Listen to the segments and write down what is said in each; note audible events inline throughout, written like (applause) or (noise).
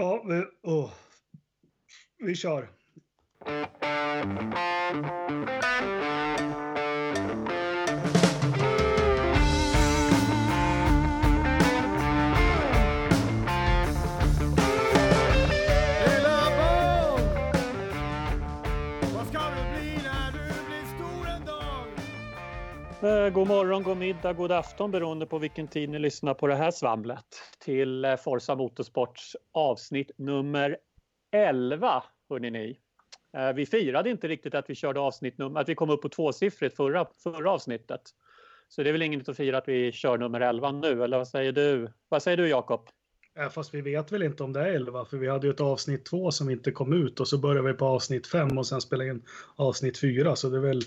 Ja, vi, oh. vi kör. Lilla barn Vad ska du bli när du blir stor en dag? God morgon, god middag, god afton beroende på vilken tid ni lyssnar på det här svamlet till eh, Forza Motorsports avsnitt nummer 11. Hörrni ni. Eh, Vi firade inte riktigt att vi körde avsnitt nummer, att vi kom upp på tvåsiffrigt förra, förra avsnittet. Så det är väl inget att fira att vi kör nummer 11 nu, eller vad säger du? Vad säger du Jakob? Ja, fast vi vet väl inte om det är 11, för vi hade ju ett avsnitt 2 som inte kom ut och så började vi på avsnitt 5 och sen spelade in avsnitt 4, så det är väl,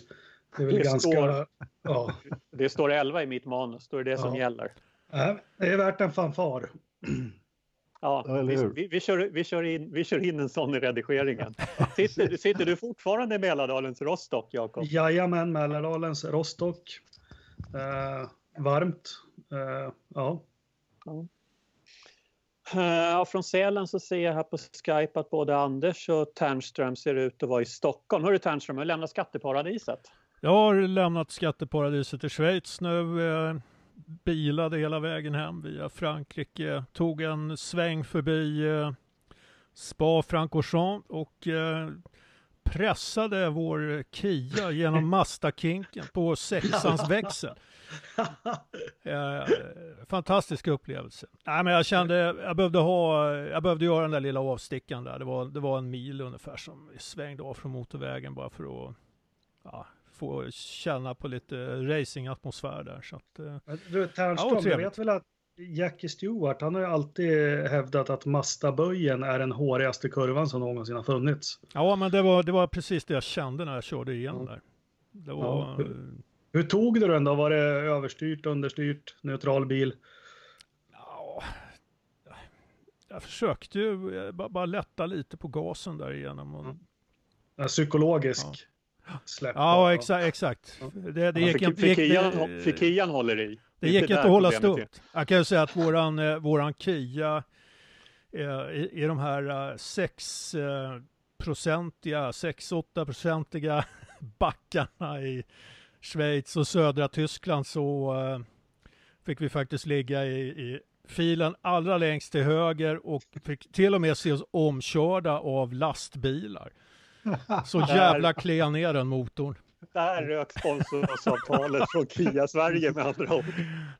det är väl Det ganska... står- Ja, (laughs) Det står 11 i mitt manus, då är det det som Ja. gäller. Det är värt en fanfar. Ja, vi, vi, vi, kör, vi, kör in, vi kör in en sån i redigeringen. Sitter, (laughs) sitter du fortfarande i Mälardalens Rostock, Jakob? Jajamän, Mälardalens Rostock. Eh, varmt. Eh, ja. Eh, Ja, från Sälen så ser jag här på Skype att både Anders och Ternström ser ut att vara i Stockholm. Hörru Ternström, har du lämnat skatteparadiset? Jag har lämnat skatteparadiset i Schweiz nu. Bilade hela vägen hem via Frankrike. Tog en sväng förbi eh, Spa-Francorchamps och eh, pressade vår Kia genom (laughs) Mazda-kinken på sexans växel. (laughs) Eh, fantastisk upplevelse. Nej, men jag kände jag behövde ha, jag behövde göra den där lilla avstickaren där. Det var, det var en mil ungefär som vi svängde av från motorvägen bara för att ja, få känna på lite racingatmosfär där. Så att, eh, Du, Ja, Ternström, du trevligt. vet väl att Jackie Stewart, han har ju alltid hävdat att Mazda-böjen är den hårigaste kurvan som någonsin har funnits. ja, men det var, det var precis det jag kände när jag körde igenom Ja. där. Det var, Ja. Hur tog du den då? Var det överstyrt, understyrt, neutral bil? ja, jag försökte ju eh, bara, bara lätta lite på gasen där igenom. Och, psykologisk släpp? Ja, exakt. exakt. Det, det Ja, gick för, gick- Kian, håller i. Det gick inte att hålla stumt. Jag kan ju säga att våran, eh, våran Kia eh, i, i de här eh, 6 eh, procentiga, 6-8 procentiga (laughs) backarna i Schweiz och södra Tyskland så fick vi faktiskt ligga i, i filen allra längst till höger och fick till och med se oss omkörda av lastbilar. Så jävla klen ner den motorn. Där rök sponsoravtalet från Kia Sverige med andra ord.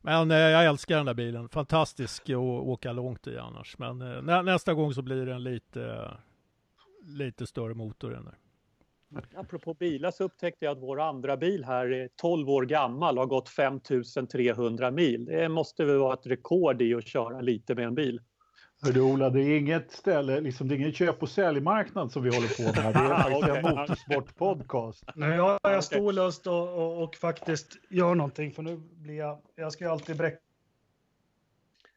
Men eh, jag älskar den där bilen. Fantastisk att åka långt i annars. Men eh, nä, nästa gång så blir det en lite, lite större motor den där. Apropå bilar så upptäckte jag att vår andra bil här är 12 år gammal och har gått 5300 mil. Det måste väl vara ett rekord i att köra lite med en bil. Hörru Ola, det är inget ställe, liksom, det är ingen köp och säljmarknad som vi håller på med. här. Det är faktiskt en (laughs) motorsportpodcast. Nu har jag Okej. stor lust och, och, och faktiskt gör någonting för nu blir jag, jag ska ju alltid bräcka.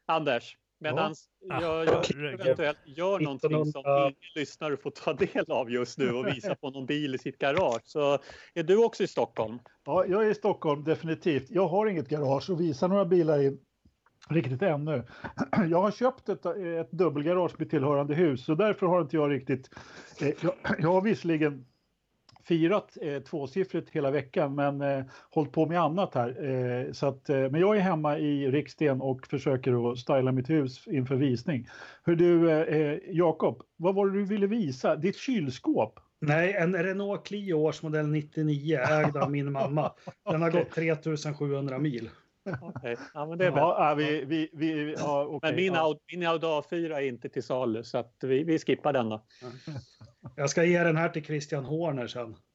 Anders, medan jag, jag herregud. eventuellt gör någonting som 1900 ingen lyssnare får ta del av just nu och (laughs) visa på någon bil i sitt garage så är du också i Stockholm. Ja, jag är i Stockholm, definitivt. Jag har inget garage och visar några bilar in riktigt ännu. (clears throat) Jag har köpt ett, ett dubbelgarage med tillhörande hus så därför har inte jag riktigt... Eh, jag, (clears throat) jag har visserligen firat eh, tvåsiffrigt hela veckan men eh, hållit på med annat här. Eh, så att, eh, men jag är hemma i Riksten och försöker att styla mitt hus inför visning. Hör du, eh, Jakob, vad var det du ville visa? Ditt kylskåp? Nej, en Renault Clio årsmodell 99 ägd av min mamma. Den har gått (laughs) 3700 mil. Okej, Ja, men det är. Ja, vi, vi, vi, ja, okej, Men min, ja. Audi, min Audi A4 är inte till salu så att vi, vi skippar den då. (laughs) Jag ska ge den här till Christian Horner sen. (laughs)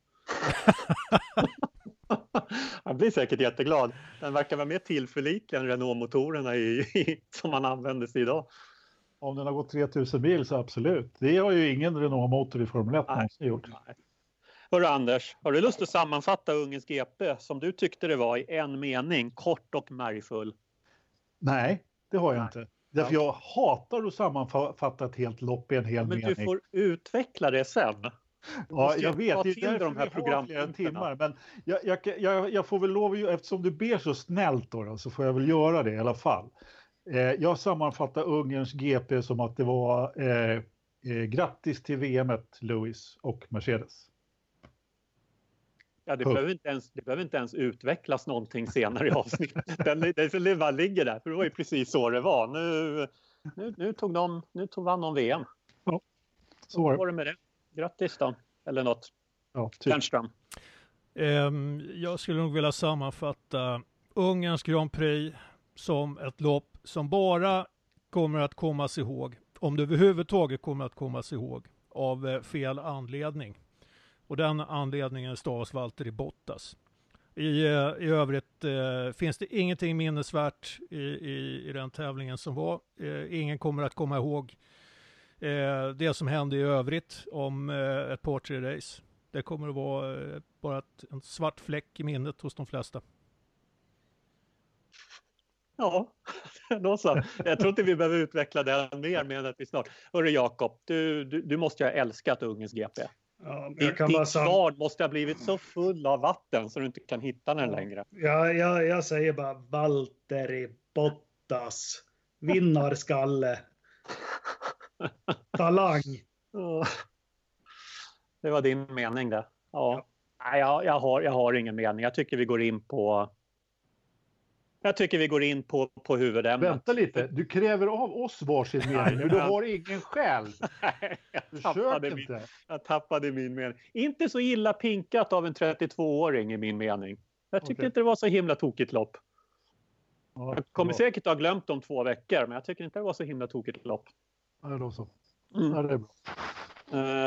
Han blir säkert jätteglad. Den verkar vara mer tillförlitlig än Renault-motorerna i, i, som man använder sig idag. Om den har gått 3000 mil så absolut. Det har ju ingen Renault-motor i Formel 1 Nej. någonsin gjort. Nej. Hörru Anders, har du lust att sammanfatta Ungens GP som du tyckte det var i en mening, kort och märgfull? Nej, det har jag inte. Därför jag hatar att sammanfatta ett helt lopp i en hel Men mening. du får utveckla det sen. Ja, jag vet. Det är därför de här programpunkterna. timmar. Men jag, jag, jag, jag får väl lov, att- eftersom du ber så snällt då, då, så får jag väl göra det i alla fall. Eh, jag sammanfattar Ungerns GP som att det var eh, eh, grattis till VMet Lewis och Mercedes. Ja, det, behöver inte ens, det behöver inte ens utvecklas någonting senare i avsnittet. (laughs) Den, det, det bara ligger där, för det var ju precis så det var. Nu, nu, nu, tog, de, nu tog vann de VM. Så var det. med det? Grattis då, eller något. Ja, typ. Ternström. Ehm, jag skulle nog vilja sammanfatta Ungerns Grand Prix som ett lopp som bara kommer att kommas ihåg, om det överhuvudtaget kommer att kommas ihåg, av eh, fel anledning. Och den anledningen stavas Valtteri Bottas. I, eh, I övrigt eh, finns det ingenting minnesvärt i, i, i den tävlingen som var. Eh, ingen kommer att komma ihåg eh, det som hände i övrigt om eh, ett par, tre race. Det kommer att vara eh, bara ett, en svart fläck i minnet hos de flesta. Ja, (laughs) då så. Jag tror inte vi behöver utveckla det mer men att vi snart... Hörru Jakob, du, du, du måste ju ha älskat Ungerns GP. Ja, jag kan sam- kvarn måste ha blivit så full av vatten så du inte kan hitta den längre. jag, jag, jag säger bara Valtteri Bottas. Vinnarskalle. Talang. (laughs) Det var din mening det. Ja. Nej, jag, jag, har, jag har ingen mening. Jag tycker vi går in på... Jag tycker vi går in på, på huvudämnet. Vänta lite, du kräver av oss varsin mening, men du har ingen själv. (laughs) jag, tappade min, jag tappade min mening. Inte så illa pinkat av en 32-åring i min mening. Jag tycker Okej. inte det var så himla tokigt lopp. Ja, Jag kommer bra. säkert ha glömt om två veckor, men jag tycker inte det var så himla tokigt lopp. Ja, då så. Mm. Ja, det är bra.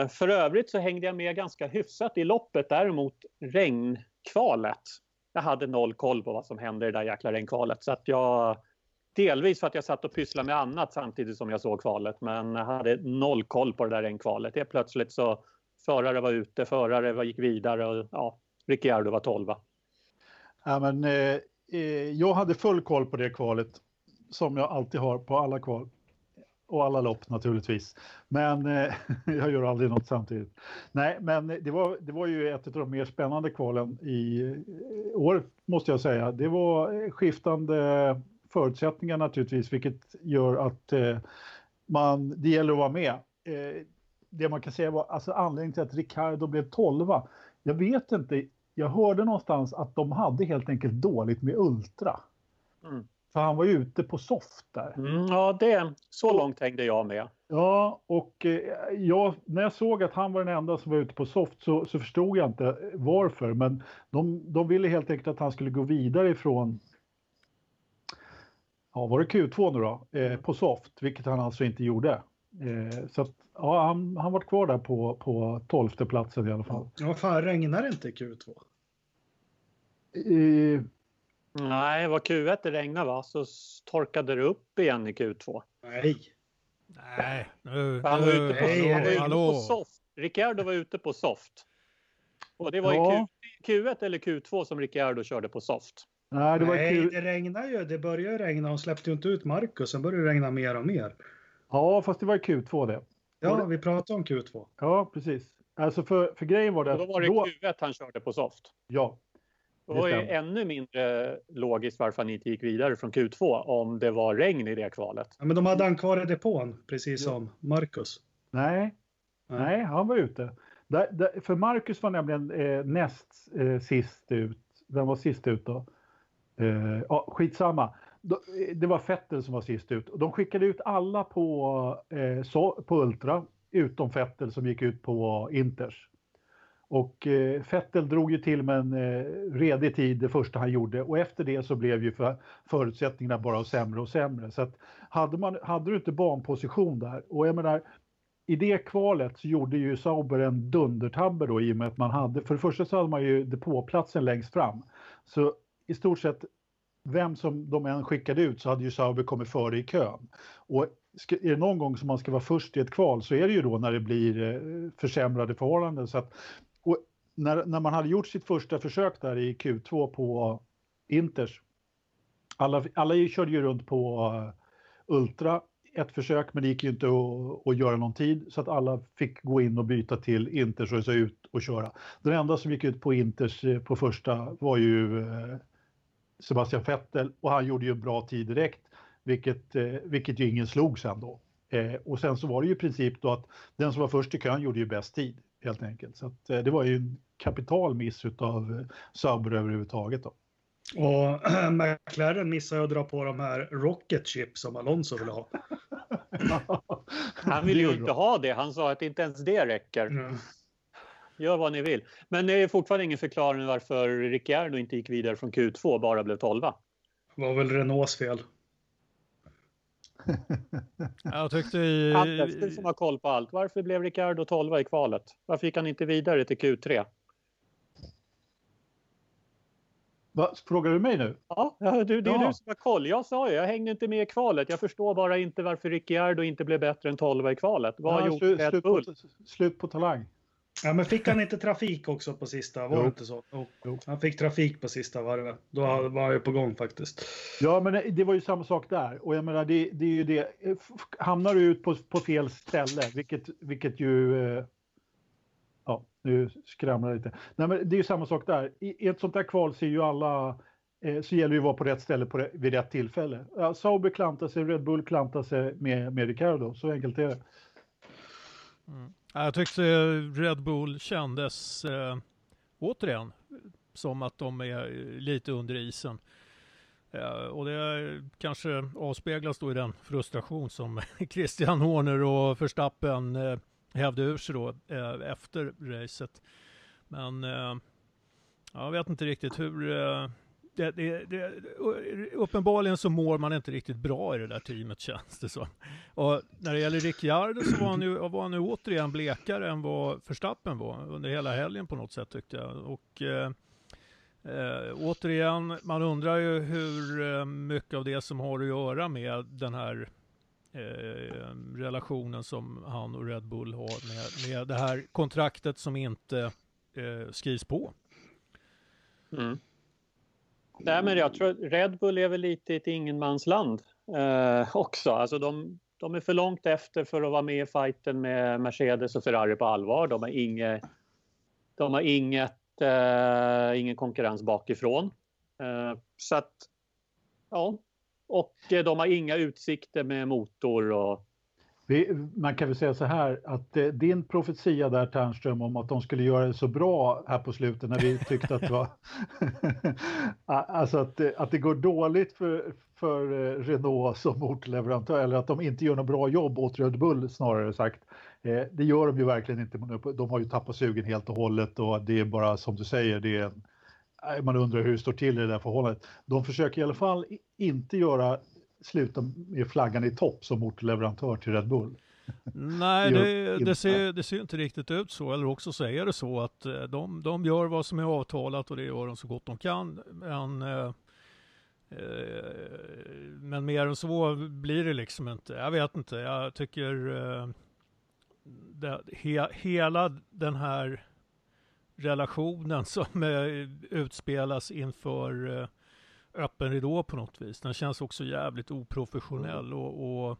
Eh, För övrigt så hängde jag med ganska hyfsat i loppet. Däremot regnkvalet. Jag hade noll koll på vad som hände i det där jäkla regnkvalet. Så att jag, delvis för att jag satt och pysslade med annat samtidigt som jag såg kvalet. Men jag hade noll koll på det där regnkvalet. Det plötsligt så förare var ute, förare var, gick vidare och ja, Ricciardo var tolva. Ja, men, eh, eh jag hade full koll på det kvalet, som jag alltid har på alla kval. Och alla lopp naturligtvis. Men eh, (laughs) jag gör aldrig något samtidigt. Nej, men det var, det var ju ett av de mer spännande kvalen i eh, år, måste jag säga. Det var eh, skiftande förutsättningar naturligtvis, vilket gör att eh, man, det gäller att vara med. Eh, det man kan säga var alltså anledningen till att Ricardo blev tolva. Jag vet inte, jag hörde någonstans att de hade helt enkelt dåligt med Ultra. Mm. För han var ju ute på soft där. Mm, ja, det, så långt hängde jag med. Ja, och eh, jag, när jag såg att han var den enda som var ute på soft så, så förstod jag inte varför. Men de, de ville helt enkelt att han skulle gå vidare ifrån Ja, var det Q2 nu då? Eh, på soft, vilket han alltså inte gjorde. Eh, så att, ja, han, han var kvar där på, på 12 platsen i alla fall. Ja, fan regnar det inte i Q2? Eh, Nej, var Q1 det regnade va, så torkade det upp igen i Q2. Nej. Nej, nu, Han var ute på, Nej, han var ute på soft. Ricciardo var ute på soft. Och det var Ja. i Q, Q1 eller Q2 som Ricciardo körde på soft. nej, det var Nej, kul. det regnar ju. Det börjar ju regna. De släppte ju inte ut Marcus. Sen började det regna mer och mer. Ja, fast det var Q2 det. Ja, vi pratar om Q2. Ja, precis. Alltså för, för grejen var det Och då var det då, Q1 han körde på soft. ja, Det var ju ännu mindre logiskt varför han inte gick vidare från Q2 om det var regn i det kvalet. Ja, men de hade han kvar i depån, precis Ja. som Marcus. nej, Nej. nej, han var ute. Där, där, för Marcus var nämligen eh, näst eh, sist ut. Vem var sist ut då? Eh, ja, skitsamma. Då, eh, det var Fettel som var sist ut. De skickade ut alla på, eh, så, på Ultra, utom Fettel som gick ut på Inters. Och eh, Fettel drog ju till med en eh, redig tid det första han gjorde och efter det så blev ju för, förutsättningarna bara sämre och sämre. Så att hade, man, hade du inte banposition där och jag menar i det kvalet så gjorde ju Sauber en dundertabbe då i och med att man hade, för det första så hade man ju depåplatsen längst fram. Så i stort sett vem som de än skickade ut så hade ju Sauber kommit före i kön. Och ska, är det någon gång som man ska vara först i ett kval så är det ju då när det blir eh, försämrade förhållanden. Så att, när, när man hade gjort sitt första försök där i Q2 på Inters, alla, alla körde ju runt på eh, Ultra ett försök men det gick ju inte att, att göra någon tid så att alla fick gå in och byta till Inters och så ut och köra. Den enda som gick ut på Inters eh, på första var ju eh, Sebastian Vettel och han gjorde ju en bra tid direkt. vilket, vilket ju ingen slog sen då. Och sen så var det ju i princip då att den som var först i kön gjorde ju bäst tid helt enkelt. Så att, eh, det var ju en kapital miss utav eh, Sauber överhuvudtaget då. Och (clears throat) McLaren missade att dra på de här rocket chip som Alonso ville ha. Han vill ju inte ha det. Han sa att inte ens det räcker. Mm. Gör vad ni vill. Men det är fortfarande ingen förklaring varför Ricciardo inte gick vidare från Q2 och bara blev 12. Det var väl Renaults fel. (laughs) Jag tyckte i... Anders, du som har koll på allt. Varför blev Ricciardo 12 i kvalet? Varför gick han inte vidare till Q3? Va, frågar du mig nu? Ja, du, det är Ja. du som har koll. Jag sa ju, jag hängde inte med i kvalet. Jag förstår bara inte varför Ricciardo inte blev bättre än 12 i kvalet. Vad Ja, gjorde slu- slut, på, slut på talang. Ja, men fick han inte trafik också på sista? Var Jo. det inte så? Jo. Han fick trafik på sista varvet. Då var han ju på gång faktiskt. Ja, men det var ju samma sak där. Och jag menar, det, det är ju det. Hamnar du ut på, på fel ställe, vilket, vilket ju... eh, Ja, nu skramlar jag lite. Nej, men det är ju samma sak där. I, i ett sånt där kval ser ju alla... Eh, så gäller det ju att vara på rätt ställe på, vid rätt tillfälle. Ja, Sauber klantar sig, Red Bull klantar sig med, med Ricardo. Så enkelt är det. Ja, jag tyckte Red Bull kändes eh, återigen som att de är eh, lite under isen. Eh, och det kanske avspeglas då i den frustration som (laughs) Christian Horner och Verstappen eh, hävde ur sig då eh, efter racet. Men eh, jag vet inte riktigt hur... Eh, det, det, det, uppenbarligen så mår man inte riktigt bra i det där teamet känns det som. Och när det gäller Ricciardo så var han ju, var han ju återigen blekare än vad Verstappen var under hela helgen på något sätt tyckte jag. Och eh, eh, återigen, man undrar ju hur eh, mycket av det som har att göra med den här eh, relationen som han och Red Bull har med, med det här kontraktet som inte eh, skrivs på. Mm. Nej, men jag tror att Red Bull är väl lite ett ingenmansland eh, också. Alltså de, de är för långt efter för att vara med i fighten med Mercedes och Ferrari på allvar. De har inge, de har inget, eh, ingen konkurrens bakifrån. Eh, så att, ja. Och eh, de har inga utsikter med motor och man kan väl säga så här att eh, din profetia där Ternström om att de skulle göra det så bra här på slutet när vi tyckte att det var (laughs) alltså att, det- att det går dåligt för, för eh, Renault som motorleverantör eller att de inte gör något bra jobb åt Red Bull snarare sagt. Eh, det gör de ju verkligen inte. De har ju tappat sugen helt och hållet och det är bara som du säger, det är en, man undrar hur det står till i det där förhållandet. De försöker i alla fall inte göra sluta med flaggan i topp som motorleverantör till Red Bull. Nej, det, det, ser, det ser inte riktigt ut så. Eller också säger det så att eh, de, de gör vad som är avtalat och det gör de så gott de kan. Men, eh, eh, men mer än så blir det liksom inte. Jag vet inte. Jag tycker eh, det, he, hela den här relationen (laughs) som eh, utspelas inför eh, öppen ridå på något vis. Den känns också jävligt oprofessionell och, och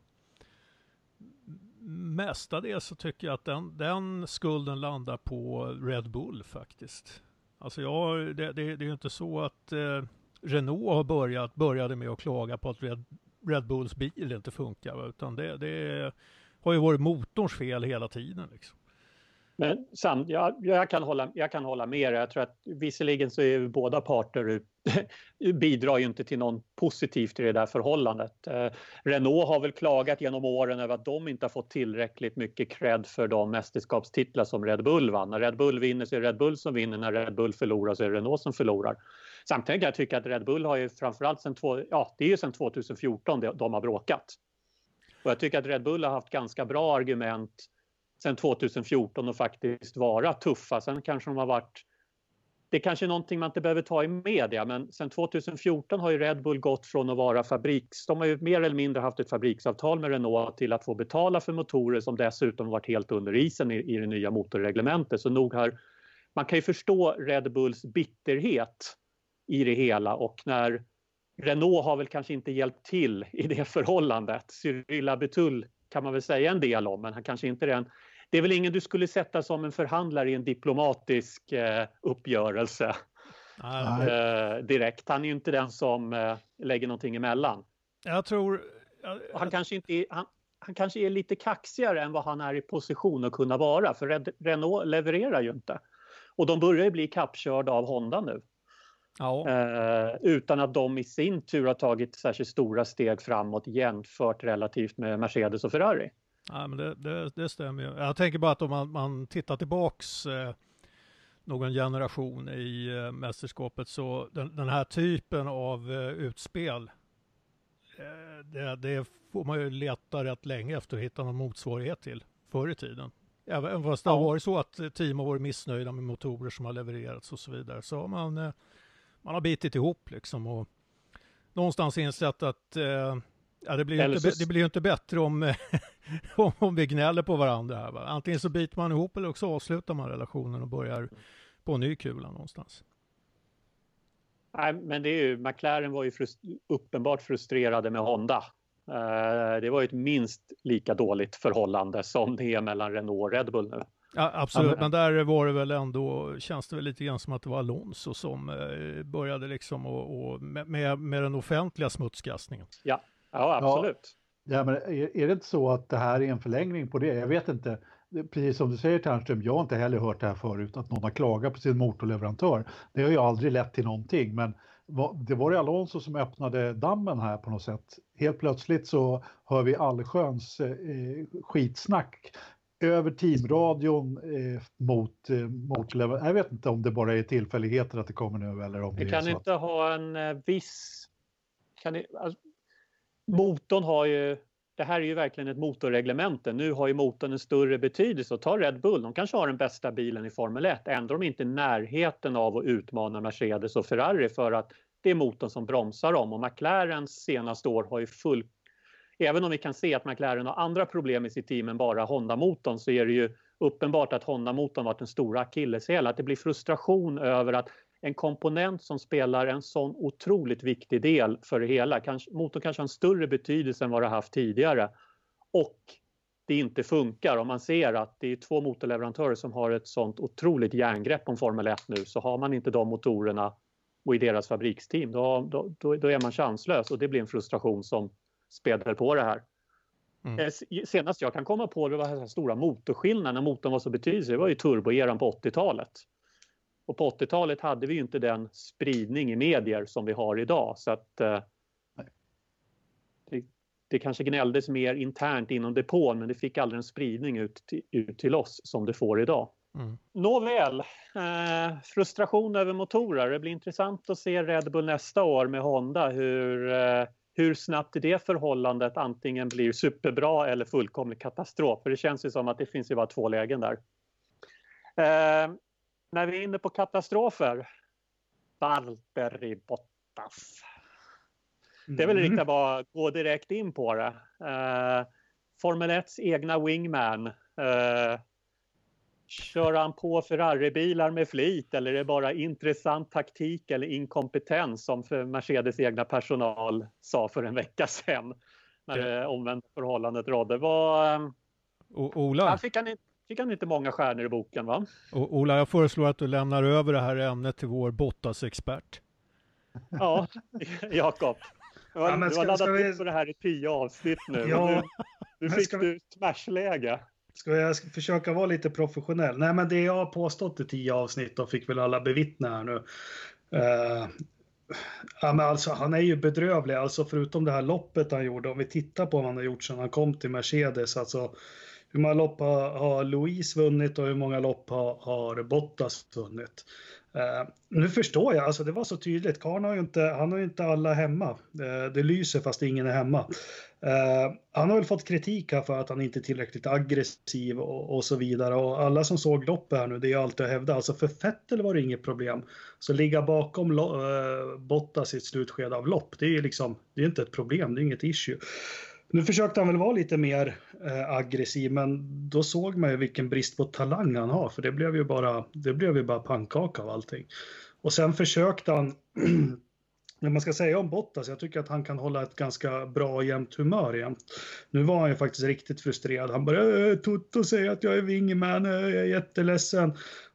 mestadels så tycker jag att den, den skulden landar på Red Bull faktiskt. Alltså jag, det, det, det är ju inte så att eh, Renault har börjat, började med att klaga på att Red, Red Bulls bil inte funkar, utan det, det har ju varit motorns fel hela tiden. Liksom. Men sam, jag, jag, kan hålla, jag kan hålla med dig. Jag tror att visserligen så är båda parter (laughs) bidrar ju inte till någon positivt i det där förhållandet. Eh, Renault har väl klagat genom åren över att de inte har fått tillräckligt mycket cred för de mästerskapstitlar som Red Bull vann. När Red Bull vinner så är det Red Bull som vinner, när Red Bull förlorar så är det Renault som förlorar. Samtidigt kan jag tycka att Red Bull har ju framförallt sen, två, ja, det är ju sen 2014 de, de har bråkat. Och jag tycker att Red Bull har haft ganska bra argument sedan 2014 och faktiskt vara tuffa. Sen kanske de har varit det är kanske är någonting man inte behöver ta i media men sedan 2014 har ju Red Bull gått från att vara fabriks... De har ju mer eller mindre haft ett fabriksavtal med Renault till att få betala för motorer som dessutom varit helt under isen i, i det nya motorreglementet. Så nog har... Man kan ju förstå Red Bulls bitterhet i det hela och när Renault har väl kanske inte hjälpt till i det förhållandet. Cyril Betull kan man väl säga en del om men han kanske inte är den det är väl ingen du skulle sätta som en förhandlare i en diplomatisk eh, uppgörelse eh, direkt. Han är ju inte den som eh, lägger någonting emellan. Jag tror... Han kanske, inte är, han, han kanske är lite kaxigare än vad han är i position att kunna vara för Renault levererar ju inte. Och de börjar ju bli kappkörda av Honda nu. Ja. Eh, utan att de i sin tur har tagit särskilt stora steg framåt jämfört relativt med Mercedes och Ferrari. Ja, men det, det, det stämmer ju. Jag tänker bara att om man, man tittar tillbaks eh, någon generation i eh, mästerskapet så den, den, här typen av eh, utspel eh, det, det, får man ju leta rätt länge efter att hitta någon motsvarighet till förr i tiden. Även fast det har varit så att team har varit missnöjda med motorer som har levererats och så vidare så har man, eh, man har bitit ihop liksom och någonstans insett att eh, Ja, det blir ju inte, det blir inte bättre (laughs) om, om vi gnäller på varandra. Här, va? Antingen så biter man ihop eller också avslutar man relationen och börjar på en ny kula någonstans. Nej, men det är ju, McLaren var ju frust uppenbart frustrerade med Honda. Uh, det var ju ett minst lika dåligt förhållande som det är mellan Renault och Red Bull nu. Ja, absolut, men där var det väl ändå, känns det väl lite grann som att det var Alonso som uh, började liksom och, och med, med den offentliga smutskastningen. Ja, Ja, absolut. Ja, ja men är, är, det inte så att det här är en förlängning på det? Jag vet inte. Precis som du säger Ternström, jag har inte heller hört det här förut, att någon har klagat på sin motorleverantör. Det har ju aldrig lett till någonting, men det var det Alonso som öppnade dammen här på något sätt. Helt plötsligt så hör vi allsköns eh, skitsnack över teamradion eh, mot, eh, mot Jag vet inte om det bara är tillfälligheter att det kommer nu eller om det, det kan inte att... ha en eh, viss... Kan det, alltså, motorn har ju, det här är ju verkligen ett motorreglemente. Nu har ju motorn en större betydelse. Och ta Red Bull, de kanske har den bästa bilen i Formel 1. Ändå de inte i närheten av att utmana Mercedes och Ferrari för att det är motorn som bromsar dem. Och McLarens senaste år har ju full... Även om vi kan se att McLaren har andra problem i sitt team än bara Honda-motorn så är det ju uppenbart att Honda-motorn varit den stora akilleshäl. Att det blir frustration över att en komponent som spelar en sån otroligt viktig del för det hela. Kanske, motorn kanske har en större betydelse än vad det haft tidigare. Och det inte funkar. Om man ser att det är två motorleverantörer som har ett sånt otroligt järngrepp om Formel 1 nu så har man inte de motorerna och i deras fabriksteam då, då, då är man chanslös och det blir en frustration som späder på det här. Mm. Eh, senast jag kan komma på det var stora motorskillnader när motorn var så betydelsefull, det var ju turboeran på 80-talet. Och på 80-talet hade vi ju inte den spridning i medier som vi har idag så att eh, det, det, kanske gnälldes mer internt inom depån men det fick aldrig en spridning ut till, ut till oss som det får idag. Mm. Nåväl, eh, frustration över motorer. Det blir intressant att se Red Bull nästa år med Honda hur, eh, hur snabbt det förhållandet antingen blir superbra eller fullkomlig katastrof. För det känns ju som att det finns ju bara två lägen där. Eh, när vi är inne på katastrofer. Valtteri Bottas. Det är väl mm. riktigt bara gå direkt in på det. Uh, Formel 1s egna wingman. Uh, kör han på Ferrari-bilar med flit eller är det bara intressant taktik eller inkompetens som för Mercedes egna personal sa för en vecka sedan när det omvända förhållandet rådde? Var, um, Ola? Han fick han inte fick han inte många stjärnor i boken va? Och Ola, jag föreslår att du lämnar över det här ämnet till vår Bottas-expert. Ja, (laughs) Jakob. Du har, ja, du har laddat vi... upp för det här i tio avsnitt nu. Ja, nu, nu fick du vi... smashläge. Ska jag försöka vara lite professionell? Nej, men det jag har påstått i tio avsnitt och fick väl alla bevittna här nu. Uh, ja, men alltså, han är ju bedrövlig, alltså förutom det här loppet han gjorde. Om vi tittar på vad han har gjort sedan han kom till Mercedes, alltså hur många lopp har, har Louise vunnit och hur många lopp har, har Bottas vunnit? Uh, nu förstår jag, alltså det var så tydligt. Karn har ju inte, han har ju inte alla hemma. Uh, det lyser fast ingen är hemma. Uh, han har väl fått kritik här för att han inte är tillräckligt aggressiv och, och så vidare. Och alla som såg loppet här nu, det är ju alltid att hävda. Alltså för Vettel var det inget problem. Så ligga bakom Bottas i ett slutskede av lopp, det är ju liksom, det är inte ett problem, det är inget issue. Nu försökte han väl vara lite mer eh, aggressiv, men då såg man ju vilken brist på talang han har, för det blev ju bara, det blev ju bara pannkaka av allting. Och sen försökte han, (clears throat) när man ska säga om Bottas, jag tycker att han kan hålla ett ganska bra och jämnt humör jämt. Nu var han ju faktiskt riktigt frustrerad. Han bara, eh, Toto säger att jag är wingman, eh, jag är jätteledsen.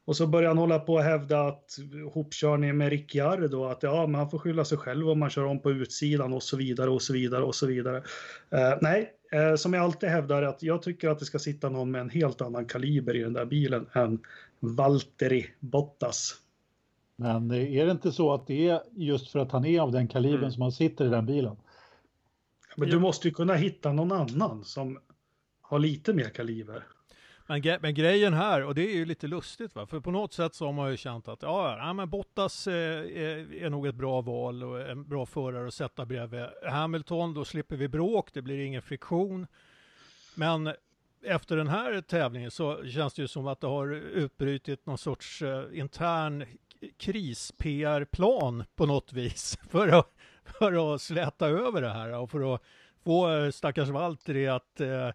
Och så börjar han hålla på och hävda att hopkörningen med Ricciardo, att ja, men han får skylla sig själv om man kör om på utsidan och så vidare och så vidare och så vidare. Uh, nej, uh, som jag alltid hävdar att jag tycker att det ska sitta någon med en helt annan kaliber i den där bilen än Valtteri Bottas. Men är det inte så att det är just för att han är av den kalibern mm. som han sitter i den bilen? Men du måste ju kunna hitta någon annan som har lite mer kaliber. Men, men, grejen här, och det är ju lite lustigt va, för på något sätt så har man ju känt att ja, ja men Bottas eh, är, är nog ett bra val och en bra förare att sätta bredvid Hamilton, då slipper vi bråk, det blir ingen friktion. Men efter den här tävlingen så känns det ju som att det har utbrutit någon sorts eh, intern kris-PR-plan på något vis (laughs) för att, för att släta över det här och för att få eh, stackars Valtteri att eh,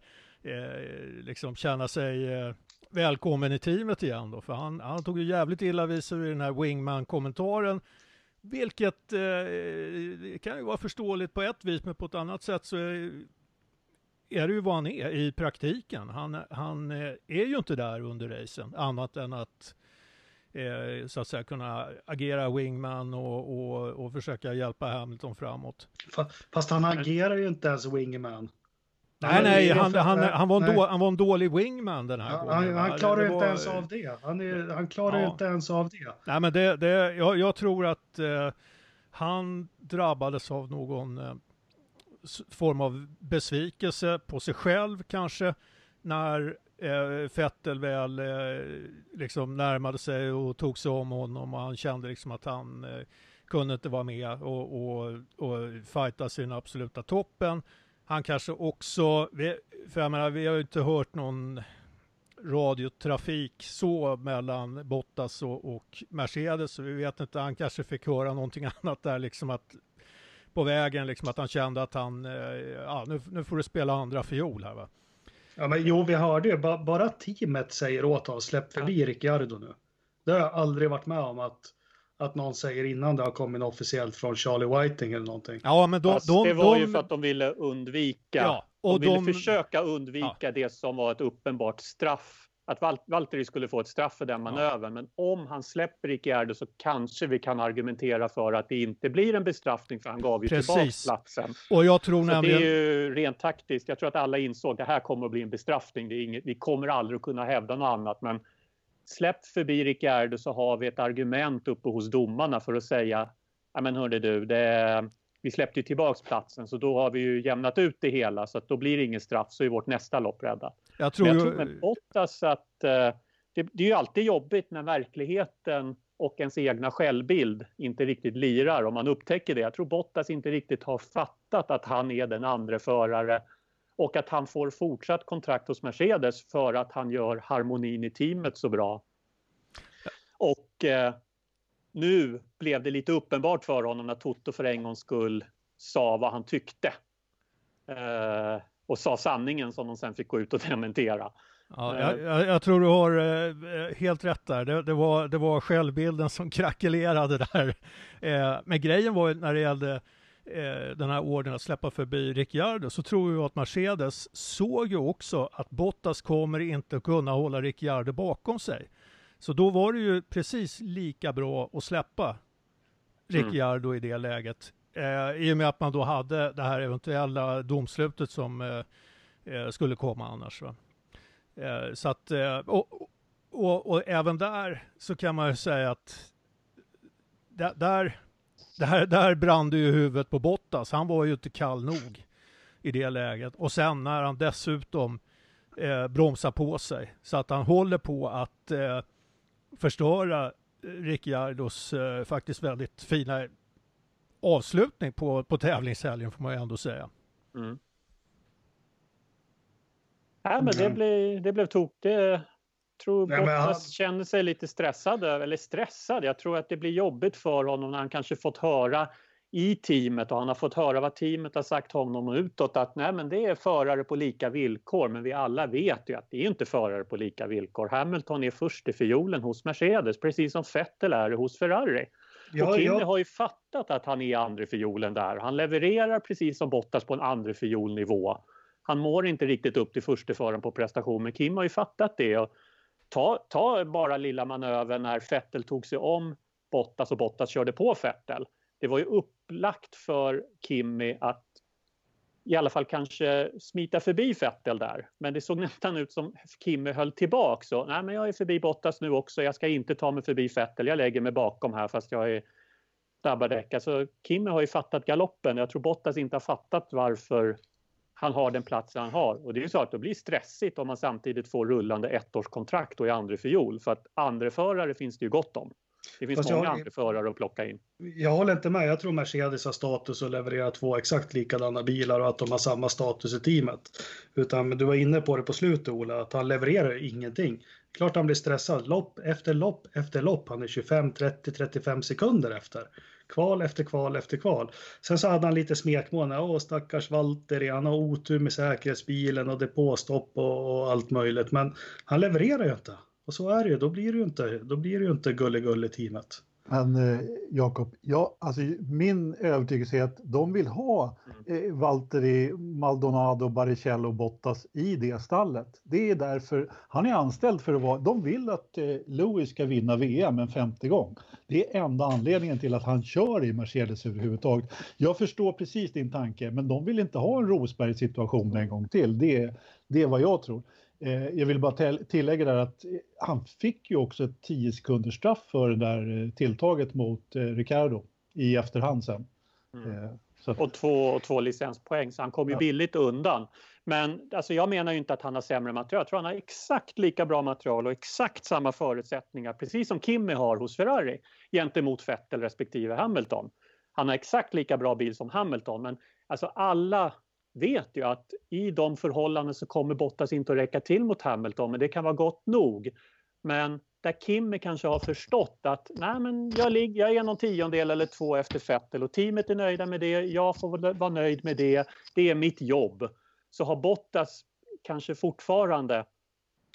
Eh, liksom känna sig eh, välkommen i teamet igen då, för han, han tog ju jävligt illa vid sig i den här Wingman-kommentaren, vilket eh, kan ju vara förståeligt på ett vis, men på ett annat sätt så är, är det ju vad han är i praktiken. Han, han eh, är ju inte där under racen, annat än att eh, så att säga kunna agera wingman och, och, och försöka hjälpa Hamilton framåt. Fast han agerar ju inte ens wingman. Nej, nej, han, han, han, var en då, han var en dålig wingman den här ja, gången. Han, klarar ju inte var... ens av det. Han, är, han klarar ja. inte ens av det. Nej, men det, det, jag, jag tror att eh, han drabbades av någon eh, form av besvikelse på sig själv kanske när eh, Fettel väl eh, liksom närmade sig och tog sig om honom och han kände liksom att han eh, kunde inte vara med och, och, och fighta sin absoluta toppen. Han kanske också, för jag menar, vi har ju inte hört någon radiotrafik så mellan Bottas och, och, Mercedes, så vi vet inte, han kanske fick höra någonting (laughs) annat där liksom att på vägen liksom att han kände att han, eh, ja nu, nu får du spela andra fiol här va. Ja men jo, vi hörde ju, bara teamet säger åt honom, släpp förbi ja. Ricciardo nu. Det har jag aldrig varit med om att att någon säger innan det har kommit officiellt från Charlie Whiting eller någonting. Ja, men de, de, det var de, ju för att de ville undvika, ja, och de ville försöka undvika ja. det som var ett uppenbart straff. Att Val Valtteri skulle få ett straff för den manövern, ja. men om han släpper Ricciardo så kanske vi kan argumentera för att det inte blir en bestraffning för han gav ju tillbaka platsen. Och jag tror nämligen... Det är ju rent taktiskt. Jag tror att alla insåg att det här kommer att bli en bestraffning. Det är inget, vi kommer aldrig att kunna hävda något annat, men släpp förbi Ricciardo så har vi ett argument uppe hos domarna för att säga ja men hörde du, det, vi släppte ju tillbaks platsen så då har vi ju jämnat ut det hela så att då blir det ingen straff så är vårt nästa lopp räddat. Jag tror, men jag tror med Bottas att eh, det, det är ju alltid jobbigt när verkligheten och ens egna självbild inte riktigt lirar om man upptäcker det. Jag tror Bottas inte riktigt har fattat att han är den andra förare och att han får fortsatt kontrakt hos Mercedes för att han gör harmonin i teamet så bra. Och eh, nu blev det lite uppenbart för honom när Toto för en gångs skull sa vad han tyckte. Eh, och sa sanningen som de sen fick gå ut och (laughs) dementera. Ja, jag, jag, tror du har eh, helt rätt där. Det, det, var, det var självbilden som (laughs) krackelerade där. Eh, men grejen var ju när det gällde eh, den här ordern att släppa förbi Ricciardo så tror jag att Mercedes såg ju också att Bottas kommer inte kunna hålla Ricciardo bakom sig. Så då var det ju precis lika bra att släppa Ricciardo mm. i det läget. Eh, I och med att man då hade det här eventuella domslutet som eh, eh skulle komma annars. Va? Eh, så att, eh, och, och, och, även där så kan man ju säga att där, där, där brann det ju huvudet på Bottas. Han var ju inte kall nog i det läget. Och sen när han dessutom eh, bromsar på sig så att han håller på att eh, förstöra Ricciardos eh, faktiskt väldigt fina avslutning på, på tävlingshelgen får man ju ändå säga. Mm. Ja, men det, mm. blev, det blev tok. Det, tror Nej, Bottas han... känner sig lite stressad, eller stressad. Jag tror att det blir jobbigt för honom när han kanske fått höra i teamet och han har fått höra vad teamet har sagt honom utåt att nej men det är förare på lika villkor men vi alla vet ju att det är inte förare på lika villkor. Hamilton är först i fiolen hos Mercedes precis som Vettel är hos Ferrari. Ja, och Kimi ja. har ju fattat att han är andra fiolen där. Han levererar precis som Bottas på en andra fiolnivå. Han mår inte riktigt upp till första föraren på prestation men Kim har ju fattat det och ta, ta bara lilla manövern när Fettel tog sig om Bottas och Bottas körde på Fettel. Det var ju upplagt för Kimmy att i alla fall kanske smita förbi Fettel där. Men det såg (laughs) nästan ut som Kimmy höll tillbaka. Så, nej men jag är förbi Bottas nu också, jag ska inte ta mig förbi Fettel, jag lägger mig bakom här fast jag är snabbare Alltså Kimmy har ju fattat galoppen. Jag tror Bottas inte har fattat varför han har den platsen han har. Och det är ju så att det blir stressigt om man samtidigt får rullande ettårskontrakt och är andra fiol. För att andra förare finns det ju gott om. Det finns Fast många jag, andra förare att plocka in. Jag håller inte med. Jag tror Mercedes har status att leverera två exakt likadana bilar och att de har samma status i teamet. Utan du var inne på det på slutet Ola, att han levererar ingenting. Klart han blir stressad. Lopp efter lopp efter lopp. Han är 25, 30, 35 sekunder efter. Kval efter kval efter kval. Sen så hade han lite smekmån. Åh, stackars Valtteri, han har otur med säkerhetsbilen och depåstopp och, och allt möjligt. Men han levererar ju inte. Och så är det ju, då blir det ju inte, då blir det ju inte gulle-gulle-teamet. Men eh, Jakob, ja, alltså, min övertygelse är att de vill ha mm. eh, Valtteri, Maldonado, Baricello och Bottas i det stallet. Det är därför han är anställd för att vara, de vill att eh, Lewis ska vinna VM en femte gång. Det är enda anledningen till att han kör i Mercedes överhuvudtaget. Jag förstår precis din tanke, men de vill inte ha en Rosberg-situation en gång till. Det, det är vad jag tror. Eh, jag vill bara tillägga där att eh, han fick ju också ett 10 sekunders straff för det där eh, tilltaget mot Ricardo i efterhand sen. Mm. Och, två, och två licenspoäng, så han kom ju ja. billigt undan. Men alltså, jag menar ju inte att han har sämre material. Jag tror han har exakt lika bra material och exakt samma förutsättningar, precis som Kimi har hos Ferrari, gentemot Vettel respektive Hamilton. Han har exakt lika bra bil som Hamilton, men alltså alla vet ju att i de förhållanden så kommer Bottas inte att räcka till mot Hamilton, men det kan vara gott nog. Men där Kimi kanske har förstått att nej men jag, ligger, jag är någon tiondel eller två efter Vettel och teamet är nöjda med det, jag får vara nöjd med det, det är mitt jobb. Så har Bottas kanske fortfarande,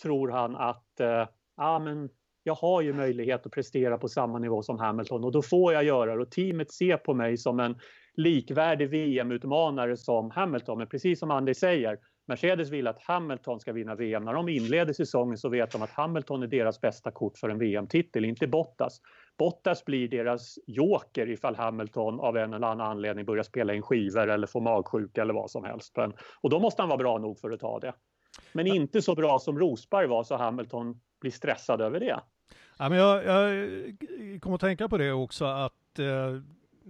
tror han att eh, ah, men jag har ju möjlighet att prestera på samma nivå som Hamilton och då får jag göra det och teamet ser på mig som en likvärdig VM-utmanare som Hamilton. Men precis som Andy säger, Mercedes vill att Hamilton ska vinna VM. När de inleder säsongen så vet de att Hamilton är deras bästa kort för en VM-titel, inte Bottas. Bottas blir deras joker ifall Hamilton av en eller annan anledning börjar spela in skivor eller får magsjuka eller vad som helst. Och då måste han vara bra nog för att ta det. Men inte så bra som Rosberg var så Hamilton blir stressad över det. Ja, men jag, jag kommer att tänka på det också att eh,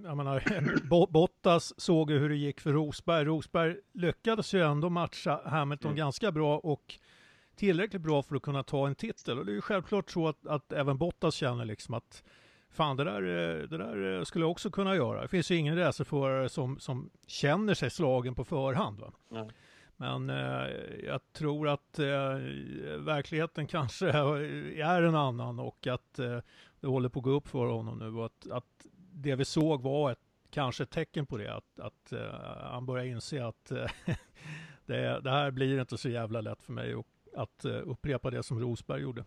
jag menar, (clears throat) Bottas såg hur det gick för Rosberg. Rosberg lyckades ju ändå matcha Hamilton mm. ganska bra och tillräckligt bra för att kunna ta en titel. Och det är ju självklart så att, att även Bottas känner liksom att fan det där, det där skulle jag också kunna göra. Det finns ju ingen racerförare som, som känner sig slagen på förhand. Va? Mm. Men eh, jag tror att eh, verkligheten kanske (laughs) är en annan och att eh, det håller på att gå upp för honom nu och att, att det vi såg var ett, kanske ett tecken på det, att, att uh, han börjar inse att uh, (laughs) det, det, här blir inte så jävla lätt för mig och att uh, upprepa det som Rosberg gjorde.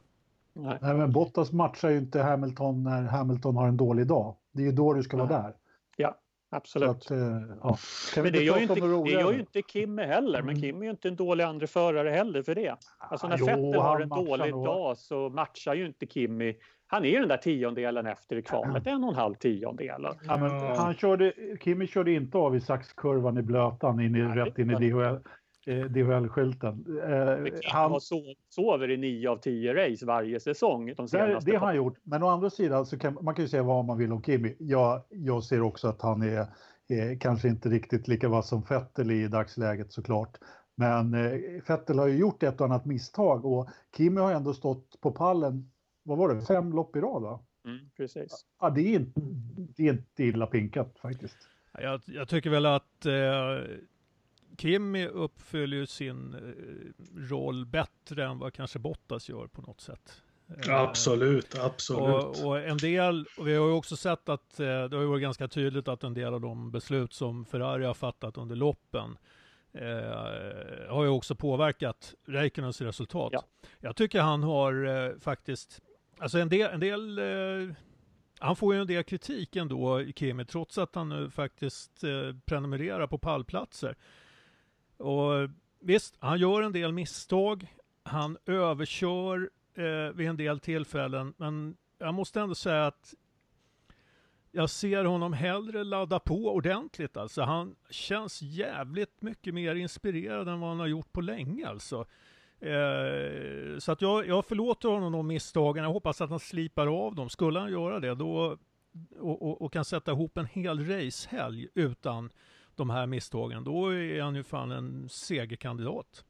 Nej. Nej, men Bottas matchar ju inte Hamilton när Hamilton har en dålig dag. Det är ju då du ska Nej. vara där. Ja, absolut. Att, ja. Men det gör, ju inte, det gör ju inte Kimme heller, men mm. Kim är ju inte en dålig andra förare heller för det. Alltså när Vettel har en dålig dag så matchar ju inte Kimmy han är den där tiondelen efter i kvalet, en och en halv tiondel. Ja, men han körde, Kimi körde inte av i saxkurvan i blötan in i, rätt in i DHL. Eh, DHL-skylten. Eh, han sover i nio av tio race varje säsong. De det, det har han gjort, men å andra sidan så kan man kan ju säga vad man vill om Kimi. Jag, jag ser också att han är, är kanske inte riktigt lika vass som Vettel i dagsläget såklart. Men eh, Vettel har ju gjort ett och annat misstag och Kimi har ändå stått på pallen vad var det, fem lopp i rad va? Mm, precis. Ja, det är, inte, det är inte illa pinkat faktiskt. Jag, jag tycker väl att eh, Kimi uppfyller sin eh, roll bättre än vad kanske Bottas gör på något sätt. Eh, absolut, absolut. Och, och, en del, och vi har ju också sett att eh, det har ju varit ganska tydligt att en del av de beslut som Ferrari har fattat under loppen eh, har ju också påverkat Räikkönens resultat. Ja. Jag tycker han har eh, faktiskt Alltså en del, en del eh, han får ju en del kritik ändå, Kimi, trots att han nu faktiskt eh, prenumererar på pallplatser. Och visst, han gör en del misstag. Han överkör eh, vid en del tillfällen, men jag måste ändå säga att jag ser honom hellre ladda på ordentligt. Alltså, han känns jävligt mycket mer inspirerad än vad han har gjort på länge. Alltså. Eh, så att jag, jag förlåter honom de misstagen. Jag hoppas att han slipar av dem. Skulle han göra det då och, och, och kan sätta ihop en hel racehelg utan de här misstagen, då är han ju fan en segerkandidat.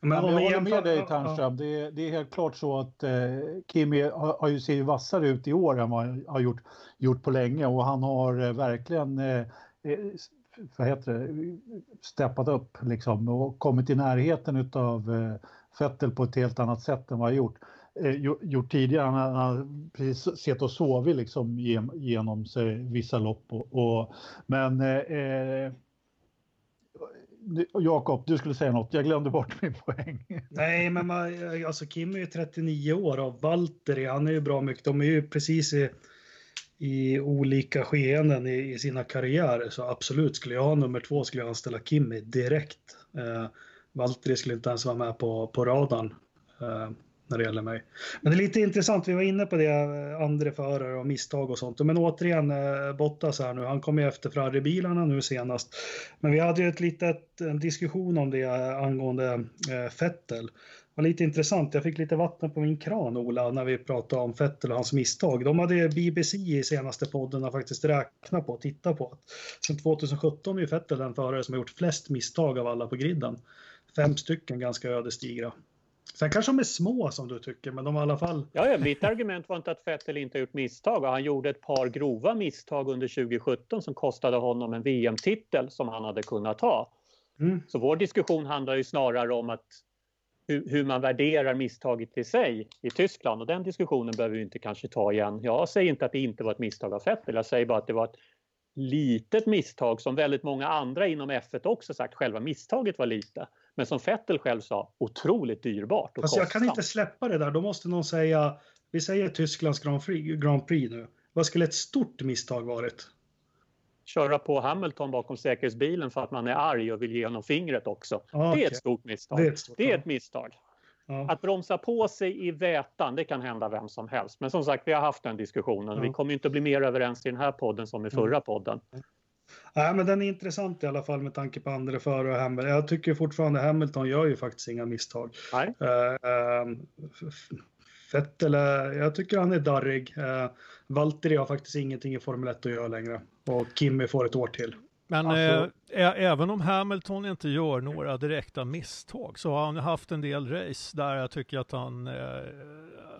Men jag håller med dig Ternström. Det, det, är helt klart så att eh, Kimi har, har ju ser vassare ut i år än vad han har gjort, gjort på länge och han har eh, verkligen eh, eh vad heter det, steppat upp liksom och kommit i närheten av eh, Fettel på ett helt annat sätt än vad han gjort, eh, gjort tidigare. Han, har precis sett och sovit liksom genom sig vissa lopp. Och, och men eh, eh Jakob, du skulle säga något. Jag glömde bort min poäng. (laughs) Nej, men man, eh, alltså Kim är ju 39 år och Valtteri, han är ju bra mycket. De är ju precis i, i olika skeenden i, i, sina karriärer. Så absolut, skulle jag ha nummer två skulle jag anställa Kimmy direkt. Eh, Valtteri skulle inte ens vara med på, på radarn. Eh, när det gäller mig. Men det är lite intressant, vi var inne på det, eh, andra förare och misstag och sånt. Men återigen, eh, Bottas här nu, han kom ju efter Ferrari-bilarna nu senast. Men vi hade ju ett litet en diskussion om det eh, angående eh, Fettel. Det var lite intressant, jag fick lite vatten på min kran Ola när vi pratade om Fettel och hans misstag. De hade BBC i senaste podden faktiskt räknat på och tittat på. Att sen 2017 är ju Fettel den förare som har gjort flest misstag av alla på griden. Fem stycken ganska ödesdigra. Sen kanske de är små som du tycker, men de har i alla fall... Ja, ja, mitt argument var inte att Vettel inte har gjort misstag. Han gjorde ett par grova misstag under 2017 som kostade honom en VM-titel som han hade kunnat ta. Mm. Så vår diskussion handlar ju snarare om att hur, hur, man värderar misstaget i sig i Tyskland och den diskussionen behöver vi inte kanske ta igen. Jag säger inte att det inte var ett misstag av Vettel, jag säger bara att det var ett litet misstag som väldigt många andra inom F1 också sagt själva misstaget var lite. Men som Vettel själv sa, otroligt dyrbart och alltså, Jag kan inte släppa det där. Då måste någon säga, vi säger Tysklands Grand Prix, Grand Prix nu. Vad skulle ett stort misstag varit? Köra på Hamilton bakom säkerhetsbilen för att man är arg och vill ge honom fingret också. Ah, det är ett stort misstag. Det är ett, stort, det är ett misstag. Ja. Att bromsa på sig i vätan, det kan hända vem som helst. Men som sagt, vi har haft den diskussionen. Ja. Vi kommer inte bli mer överens i den här podden som i förra podden. Nej, men den är intressant i alla fall med tanke på andra förare och Hamilton. Jag tycker fortfarande Hamilton gör ju faktiskt inga misstag. Nej. Uh, Vettel, jag tycker han är darrig. Uh, Valtteri har faktiskt ingenting i Formel 1 att göra längre. Och Kimmy får ett år till. Men alltså, eh, även om Hamilton inte gör några direkta misstag så har han haft en del race där jag tycker att han eh,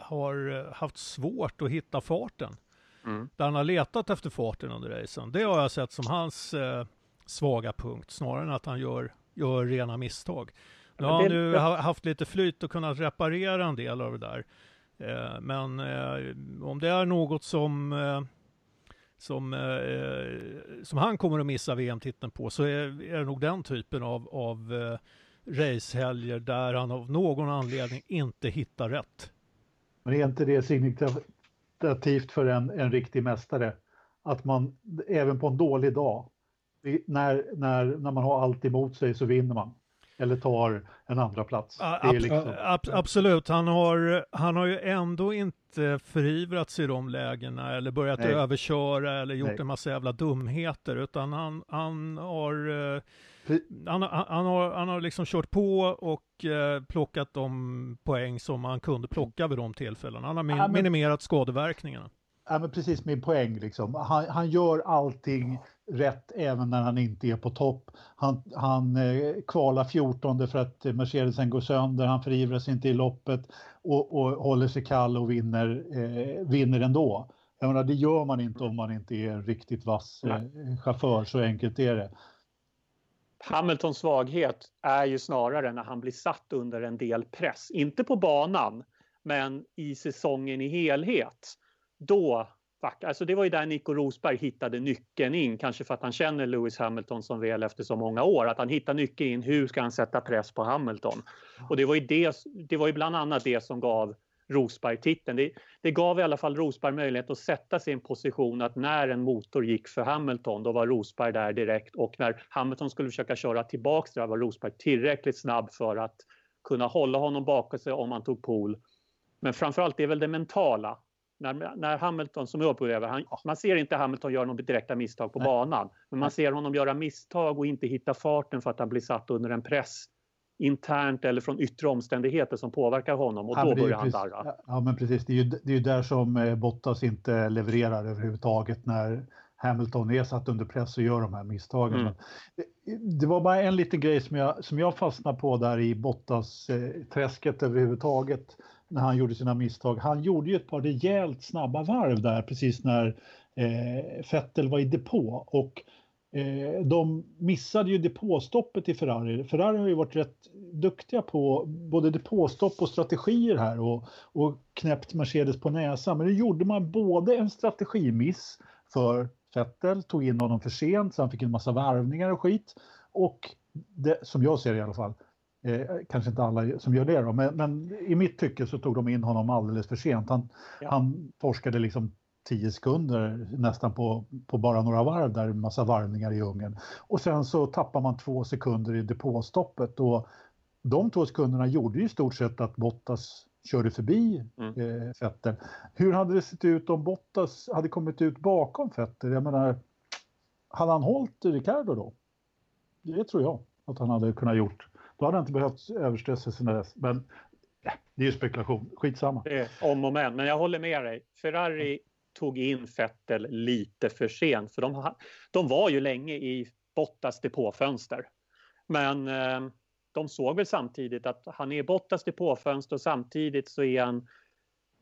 har haft svårt att hitta farten. Mm. Där han har letat efter farten under racen. Det har jag sett som hans eh, svaga punkt snarare än att han gör, gör rena misstag. Nu har han nu haft lite flyt och kunnat reparera en del av det där. Eh, men eh, om det är något som eh, som, eh, som han kommer att missa VM-titeln på så är, är det nog den typen av, av eh, racehelger där han av någon anledning inte hittar rätt. Men är inte det signifikativt för en, en riktig mästare? Att man även på en dålig dag, när, när, när man har allt emot sig så vinner man eller tar en andra plats. Ab liksom... ab absolut, han har, han har ju ändå inte förivrat sig i de lägena eller börjat Nej. överköra eller gjort Nej. en massa jävla dumheter utan han, han har eh, han, han, har, han har liksom kört på och eh, plockat de poäng som han kunde plocka vid de tillfällena. Han har min, minimerat skadeverkningarna. Ja, men precis min poäng. Liksom. Han, han gör allting rätt även när han inte är på topp. Han, han eh, kvalar 14 för att Mercedesen går sönder, han förivrar sig inte i loppet och, och håller sig kall och vinner, eh, vinner ändå. Jag menar, det gör man inte om man inte är en riktigt vass eh, chaufför, så enkelt är det. Hamiltons svaghet är ju snarare när han blir satt under en del press, inte på banan, men i säsongen i helhet. Då Alltså det var ju där Nico Rosberg hittade nyckeln in, kanske för att han känner Lewis Hamilton som väl efter så många år. Att han hittar nyckeln in, hur ska han sätta press på Hamilton? Och det var ju, det, det var ju bland annat det som gav Rosberg titeln. Det, det, gav i alla fall Rosberg möjlighet att sätta sig i en position att när en motor gick för Hamilton, då var Rosberg där direkt och när Hamilton skulle försöka köra tillbaks där var Rosberg tillräckligt snabb för att kunna hålla honom bakom sig om han tog pool Men framförallt det är väl det mentala. När, när Hamilton, som jag upplever, han, man ser inte Hamilton göra några direkta misstag på Nej. banan. Men man ser honom göra misstag och inte hitta farten för att han blir satt under en press internt eller från yttre omständigheter som påverkar honom och ja, då börjar han darra. Ja men precis, det är ju, det är ju där som eh, Bottas inte levererar överhuvudtaget när Hamilton är satt under press och gör de här misstagen. Mm. Det, det, var bara en liten grej som jag, som jag fastnade på där i Bottas-träsket eh, överhuvudtaget när han gjorde sina misstag. Han gjorde ju ett par rejält snabba varv där precis när eh, Vettel var i depå och eh, de missade ju depåstoppet i Ferrari. Ferrari har ju varit rätt duktiga på både depåstopp och strategier här och, och knäppt Mercedes på näsan. Men nu gjorde man både en strategimiss för Vettel, tog in honom för sent så han fick en massa varvningar och skit. Och det, som jag ser det i alla fall, eh, kanske inte alla som gör det då, men, men, i mitt tycke så tog de in honom alldeles för sent. Han, ja. han torskade liksom 10 sekunder nästan på, på bara några varv där, en massa varvningar i Ungern. Och sen så tappar man två sekunder i depåstoppet och de två sekunderna gjorde ju i stort sett att Bottas körde förbi mm. eh, Vettel. Hur hade det sett ut om Bottas hade kommit ut bakom Vettel? Jag menar, hade han hållit Ricardo då? Det tror jag att han hade kunnat gjort. Då hade han inte behövt överstressa sina dess. Men det är ju spekulation, skitsamma. Om och men, men jag håller med dig. Ferrari tog in Vettel lite för sent för de, de var ju länge i Bottas depåfönster. Men eh, de såg väl samtidigt att han är Bottas depåfönster och samtidigt så är han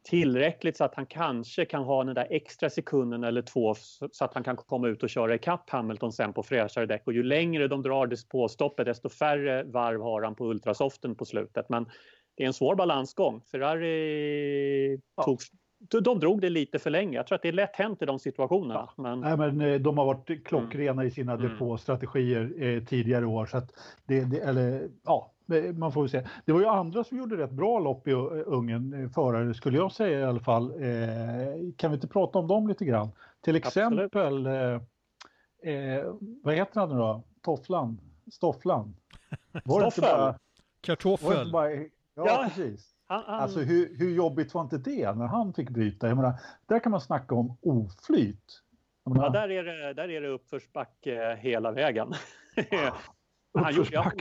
tillräckligt så att han kanske kan ha den där extra sekunden eller två så att han kan komma ut och köra ikapp Hamilton sen på fräschare däck. Och ju längre de drar depåstoppet desto färre varv har han på ultrasoften på slutet. Men det är en svår balansgång. Ferrari ja. tog de drog det lite för länge. Jag tror att det är lätt hänt i de situationerna. Ja. Men... Nej, men eh, de har varit klockrena mm. i sina mm. depåstrategier eh, tidigare år. Så det, det, eller, ja, man får väl se. Det var ju andra som gjorde rätt bra lopp i eh, Ungern, eh, förare skulle jag säga i alla fall. Eh, kan vi inte prata om dem lite grann? Till exempel, eh, vad heter han nu då? Tofflan? Stofflan? Var det inte bara... Kartoffel. Bara, ja, ja, precis. Han, han... Alltså hur, hur jobbigt var inte det när han fick bryta? Jag menar, där kan man snacka om oflyt. Menar... Ja, där är det, där är det uppförsbacke hela vägen. (laughs) han, gjorde, han,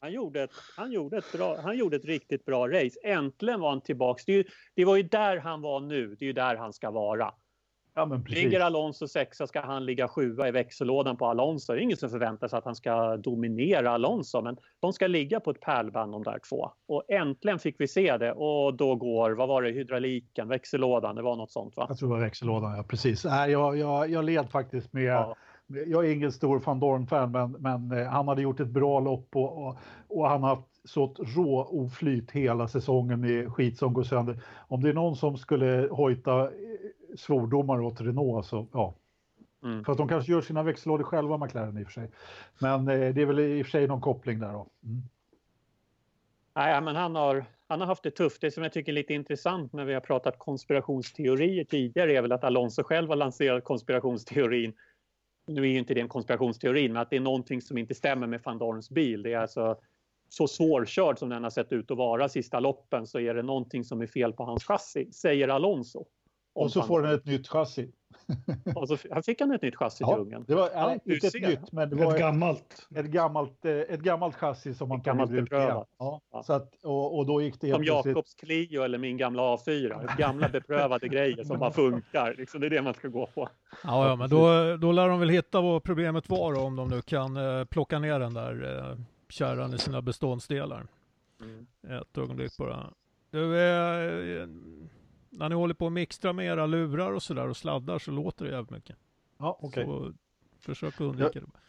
han, gjorde ett, han, gjorde ett bra, han gjorde ett riktigt bra race. Äntligen var han tillbaks. Det, det var ju där han var nu. Det är ju där han ska vara. Ja, Ligger Alonso sexa ska han ligga sjua i växellådan på Alonso. Det är ingen som förväntar sig att han ska dominera Alonso men de ska ligga på ett pärlband de där två. Och äntligen fick vi se det och då går, vad var det, hydrauliken, växellådan, det var något sånt va? Jag tror det var växellådan, ja precis. Nej, jag, jag, jag led faktiskt med ja. Jag är ingen stor van Dorn-fan men, men eh, han hade gjort ett bra lopp och, och, och han har haft så rå oflyt hela säsongen med skit som går sönder. Om det är någon som skulle hojta svordomar åt Renault så ja. Mm. För att de kanske gör sina växellådor själva McLaren i och för sig. Men eh, det är väl i och för sig någon koppling där då. Mm. Nej, men han har, han har haft det tufft. Det som jag tycker är lite intressant när vi har pratat konspirationsteorier tidigare är väl att Alonso själv har lanserat konspirationsteorin. Nu är ju inte det en konspirationsteori, men att det är någonting som inte stämmer med van Dorns bil. Det är alltså så svårkörd som den har sett ut att vara sista loppen så är det någonting som är fel på hans chassi, säger Alonso. Och så får den ett nytt chassi. Och så han fick han ett nytt chassi ja, till ungen. Det var ja, inte ett nytt, men det var ett, ett gammalt. Ett gammalt, eh, ett gammalt chassi som man gammalt beprövat. Ja, ja. Så att, och, och då gick det Som Jakobs Clio eller min gamla A4. Gamla beprövade grejer som bara funkar. Liksom, det är det man ska gå på. Ja, ja men då, då lär de väl hitta vad problemet var då, om de nu kan eh, plocka ner den där eh, kärran i sina beståndsdelar. Mm. Ett ögonblick bara. Du, eh, när ni håller på att mixtra med era lurar och sådär och sladdar så låter det jävligt mycket. Ja, okej. Okay. Försök att undvika ja. det.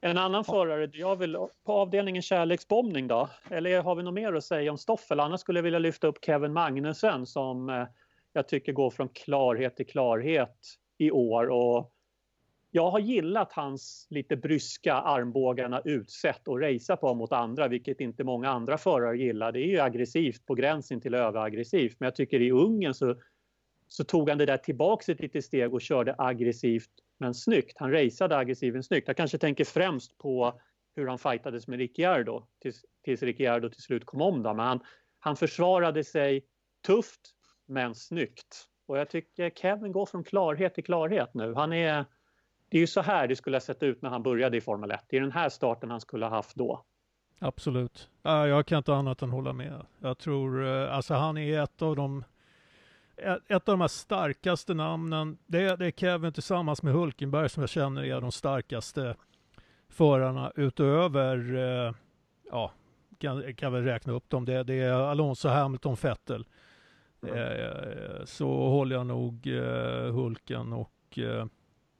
En annan ja. förare jag vill på avdelningen kärleksbombning då? Eller har vi något mer att säga om Stoffel? Annars skulle jag vilja lyfta upp Kevin Magnussen som eh, jag tycker går från klarhet till klarhet i år och jag har gillat hans lite bryska armbågarna utsätt och racea på mot andra, vilket inte många andra förare gillar. Det är ju aggressivt på gränsen till överaggressivt. Men jag tycker i Ungern så, så tog han det där tillbaks ett litet steg och körde aggressivt men snyggt. Han raceade aggressivt men snyggt. Jag kanske tänker främst på hur han fightades med Ricciardo tills, tills Ricciardo till slut kom om. Då. Men han, han försvarade sig tufft men snyggt. Och jag tycker Kevin går från klarhet till klarhet nu. Han är, det är ju så här det skulle ha sett ut när han började i Formel 1. Det är den här starten han skulle ha haft då. Absolut. Jag kan inte annat än hålla med. Jag tror, eh, alltså han är ett av de ett av de här starkaste namnen, det är, det är Kevin tillsammans med Hulkenberg som jag känner är de starkaste förarna utöver, eh, ja, kan, kan väl räkna upp dem. Det, det är Alonso, Hamilton, Vettel. Mm. Eh, så håller jag nog Hulken och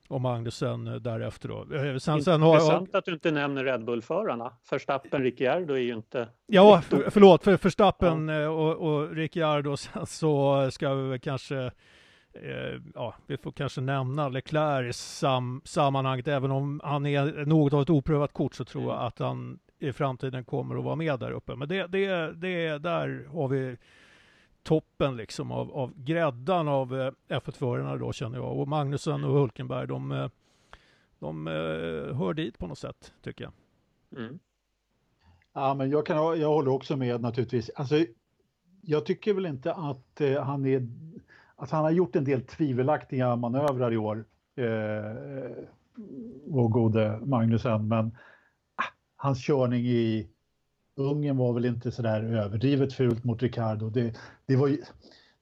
och Magnusen eh, därefter då. Eh, sen, sen har Intressant jag... att du inte nämner Red Bull-förarna. Förstappen, Ricciardo är ju inte... Ja, för, förlåt, för Förstappen ja. Eh, och, och Ricciardo (laughs) sen så ska vi väl kanske eh, ja, vi får kanske nämna Leclerc i sam, sammanhanget, även om han är något av ett oprövat kort så tror jag mm. att han i framtiden kommer att vara med där uppe. Men det, det, det där har vi toppen liksom av, av gräddan av eh, F1-förarna då känner jag. Och Magnusson och Hulkenberg, de, eh, de, eh, hör dit på något sätt tycker jag. Mm. Ja, men jag, kan, jag håller också med naturligtvis. Alltså, jag tycker väl inte att eh, han är att han har gjort en del tvivelaktiga manövrar i år. Eh, vår gode Magnusen, men ah, hans körning i Ungern var väl inte så där överdrivet fult mot Ricardo. Det, det, var, ju,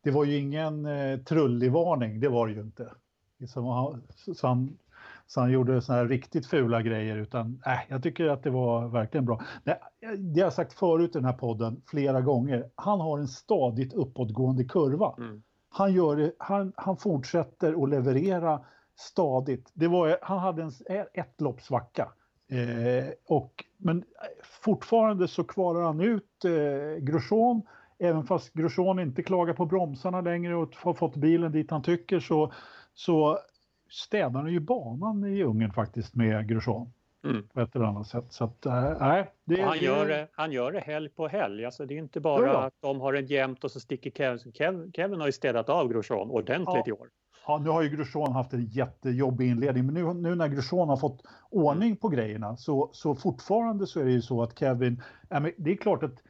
det var ju ingen eh, trullig varning, det var det ju inte. Liksom, han, så, han, så han gjorde såna här riktigt fula grejer, utan äh, jag tycker att det var verkligen bra. Nej, det har jag sagt förut i den här podden flera gånger. Han har en stadigt uppåtgående kurva. Mm. Han, gör han, han fortsätter att leverera stadigt. Det var, han hade en ett loppsvacka Eh, och, men fortfarande så kvarar han ut eh, Grosjean. Även fast Grosjean inte klagar på bromsarna längre och har fått bilen dit han tycker så, så städar han ju banan i Ungern faktiskt med Grosjean. Mm. På ett eller annat sätt. Så att, äh, det, han, gör det, han gör det helg på helg. Alltså det är inte bara ja. att de har en jämnt och så sticker Kevin. Kevin, Kevin har ju städat av Grosjean ordentligt ja. i år. Ja, nu har ju Grosjean haft en jättejobbig inledning, men nu, nu när Grosjean har fått ordning på grejerna så, så fortfarande så är det ju så att Kevin, ja, men det är klart att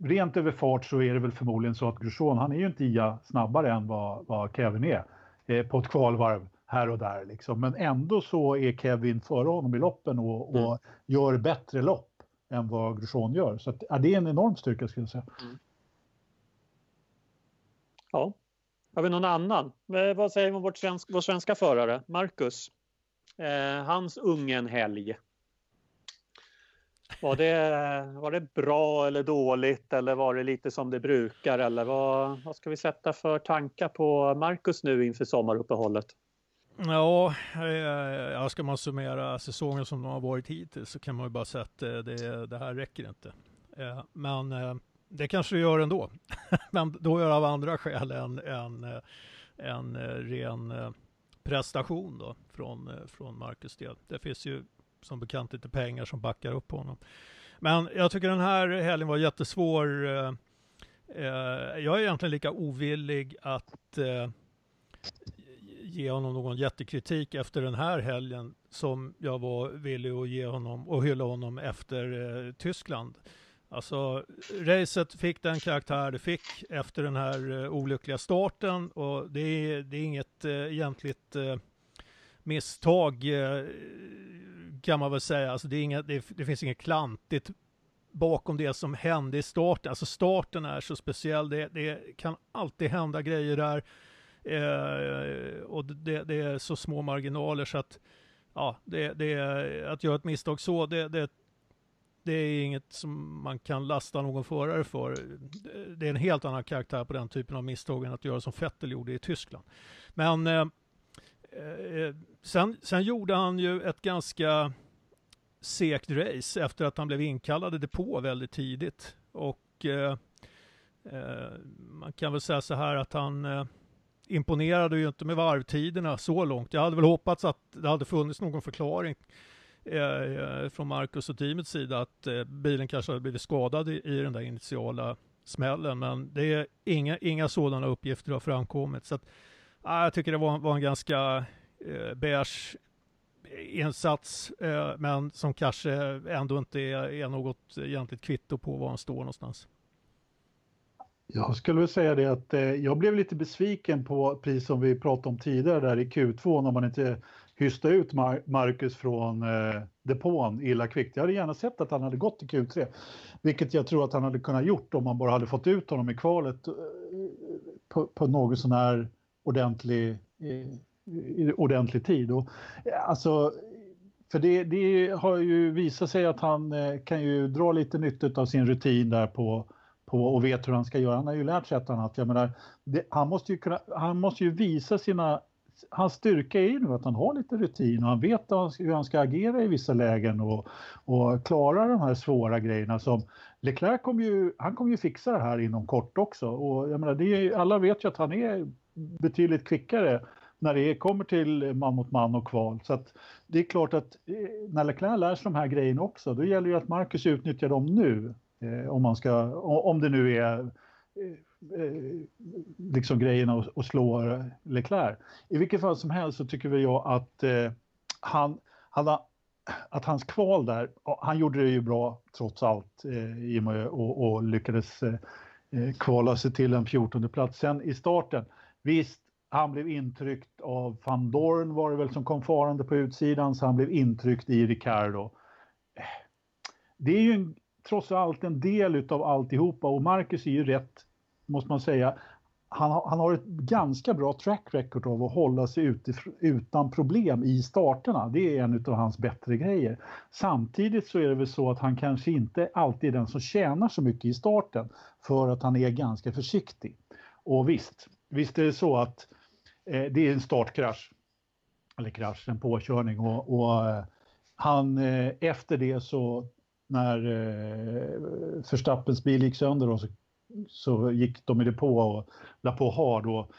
rent över fart så är det väl förmodligen så att Grosjean, han är ju inte ia snabbare än vad, vad Kevin är eh, på ett kvalvarv här och där liksom. Men ändå så är Kevin före honom i loppen och, och mm. gör bättre lopp än vad Grosjean gör. Så att, ja, det är en enorm styrka skulle jag säga. Mm. Ja, har vi någon annan? Eh, vad säger vi om vårt svensk, vår svenska förare, Marcus? Eh, hans Ungern-helg. Var det, var det bra eller dåligt eller var det lite som det brukar eller vad, vad ska vi sätta för tankar på Marcus nu inför sommaruppehållet? Ja, eh, ja, ska man summera säsongen som de har varit hittills så kan man ju bara säga att eh, det, det här räcker inte. Men det kanske det gör ändå, (laughs) men då är det av andra skäl än, än, en eh, ren eh, prestation då från, eh, från Marcus del. Det finns ju som bekant inte pengar som backar upp honom. Men jag tycker den här helgen var jättesvår. Jag är egentligen lika ovillig att ge honom någon jättekritik efter den här helgen som jag var villig att ge honom och hylla honom efter Tyskland. Alltså, racet fick den karaktär det fick efter den här uh, olyckliga starten och det är, det är inget uh, egentligt uh, misstag uh, kan man väl säga. Alltså, det, är inga, det, det, finns inget klantigt bakom det som hände i starten. Alltså starten är så speciell. Det, det kan alltid hända grejer där och det, det, är så små marginaler så att ja, det, det, att göra ett misstag så, det, det är inget som man kan lasta någon förare för. Det är en helt annan karaktär på den typen av misstag än att göra som Vettel gjorde i Tyskland. Men eh, eh, sen, sen gjorde han ju ett ganska segt race efter att han blev inkallad i depå väldigt tidigt. Och eh, eh man kan väl säga så här att han eh, imponerade ju inte med varvtiderna så långt. Jag hade väl hoppats att det hade funnits någon förklaring Eh, eh, från Marcus och teamets sida att eh, bilen kanske hade blivit skadad i, i den där initiala smällen. Men det är inga, inga sådana uppgifter har framkommit. Så att, ah, jag tycker det var, var en ganska eh, beige insats, eh, men som kanske ändå inte är, är något egentligt kvitto på var han står någonstans. Jag skulle väl säga det att eh, jag blev lite besviken på, precis som vi pratade om tidigare där i Q2, när man inte hysta ut Mar Marcus från eh, depån illa kvickt. Jag hade gärna sett att han hade gått till Q3, vilket jag tror att han hade kunnat gjort om man bara hade fått ut honom i kvalet eh, på, på någon sån här ordentlig, eh, ordentlig tid. Och, eh, alltså, för det, det, har ju visat sig att han eh, kan ju dra lite nytta av sin rutin där på på och vet hur han ska göra. Han har ju lärt sig ett annat. Jag menar, det, han, måste ju kunna, han måste ju visa sina hans styrka är ju nu att han har lite rutin och han vet hur han ska agera i vissa lägen och, och klara de här svåra grejerna som Leclerc kommer ju, han kommer ju fixa det här inom kort också och jag menar, det är, alla vet ju att han är betydligt kvickare när det kommer till man mot man och kval. Så att det är klart att eh, när Leclerc lär sig de här grejerna också, då gäller det att Marcus utnyttjar dem nu. Eh, om, man ska, om det nu är Eh, Eh, liksom grejerna och, och slå Leclerc. I vilket fall som helst så tycker väl jag att eh, han, han att hans kval där, han gjorde det ju bra trots allt eh, i och, med, och, och lyckades eh, eh, kvala sig till en 14 plats. Sen i starten, visst, han blev intryckt av van Dorn var det väl som kom farande på utsidan, så han blev intryckt i Ricardo. Eh, det är ju en, trots allt en del utav alltihopa och Marcus är ju rätt måste man säga, han, han har ett ganska bra track record av att hålla sig utif- utan problem i starterna. Det är en av hans bättre grejer. Samtidigt så är det väl så att han kanske inte alltid är den som tjänar så mycket i starten för att han är ganska försiktig. Och visst, visst är det så att eh, det är en startkrasch, eller krasch, en påkörning och, och eh, han eh, efter det så när eh, Förstappens bil gick sönder och så så gick de i depå och la på hard. Och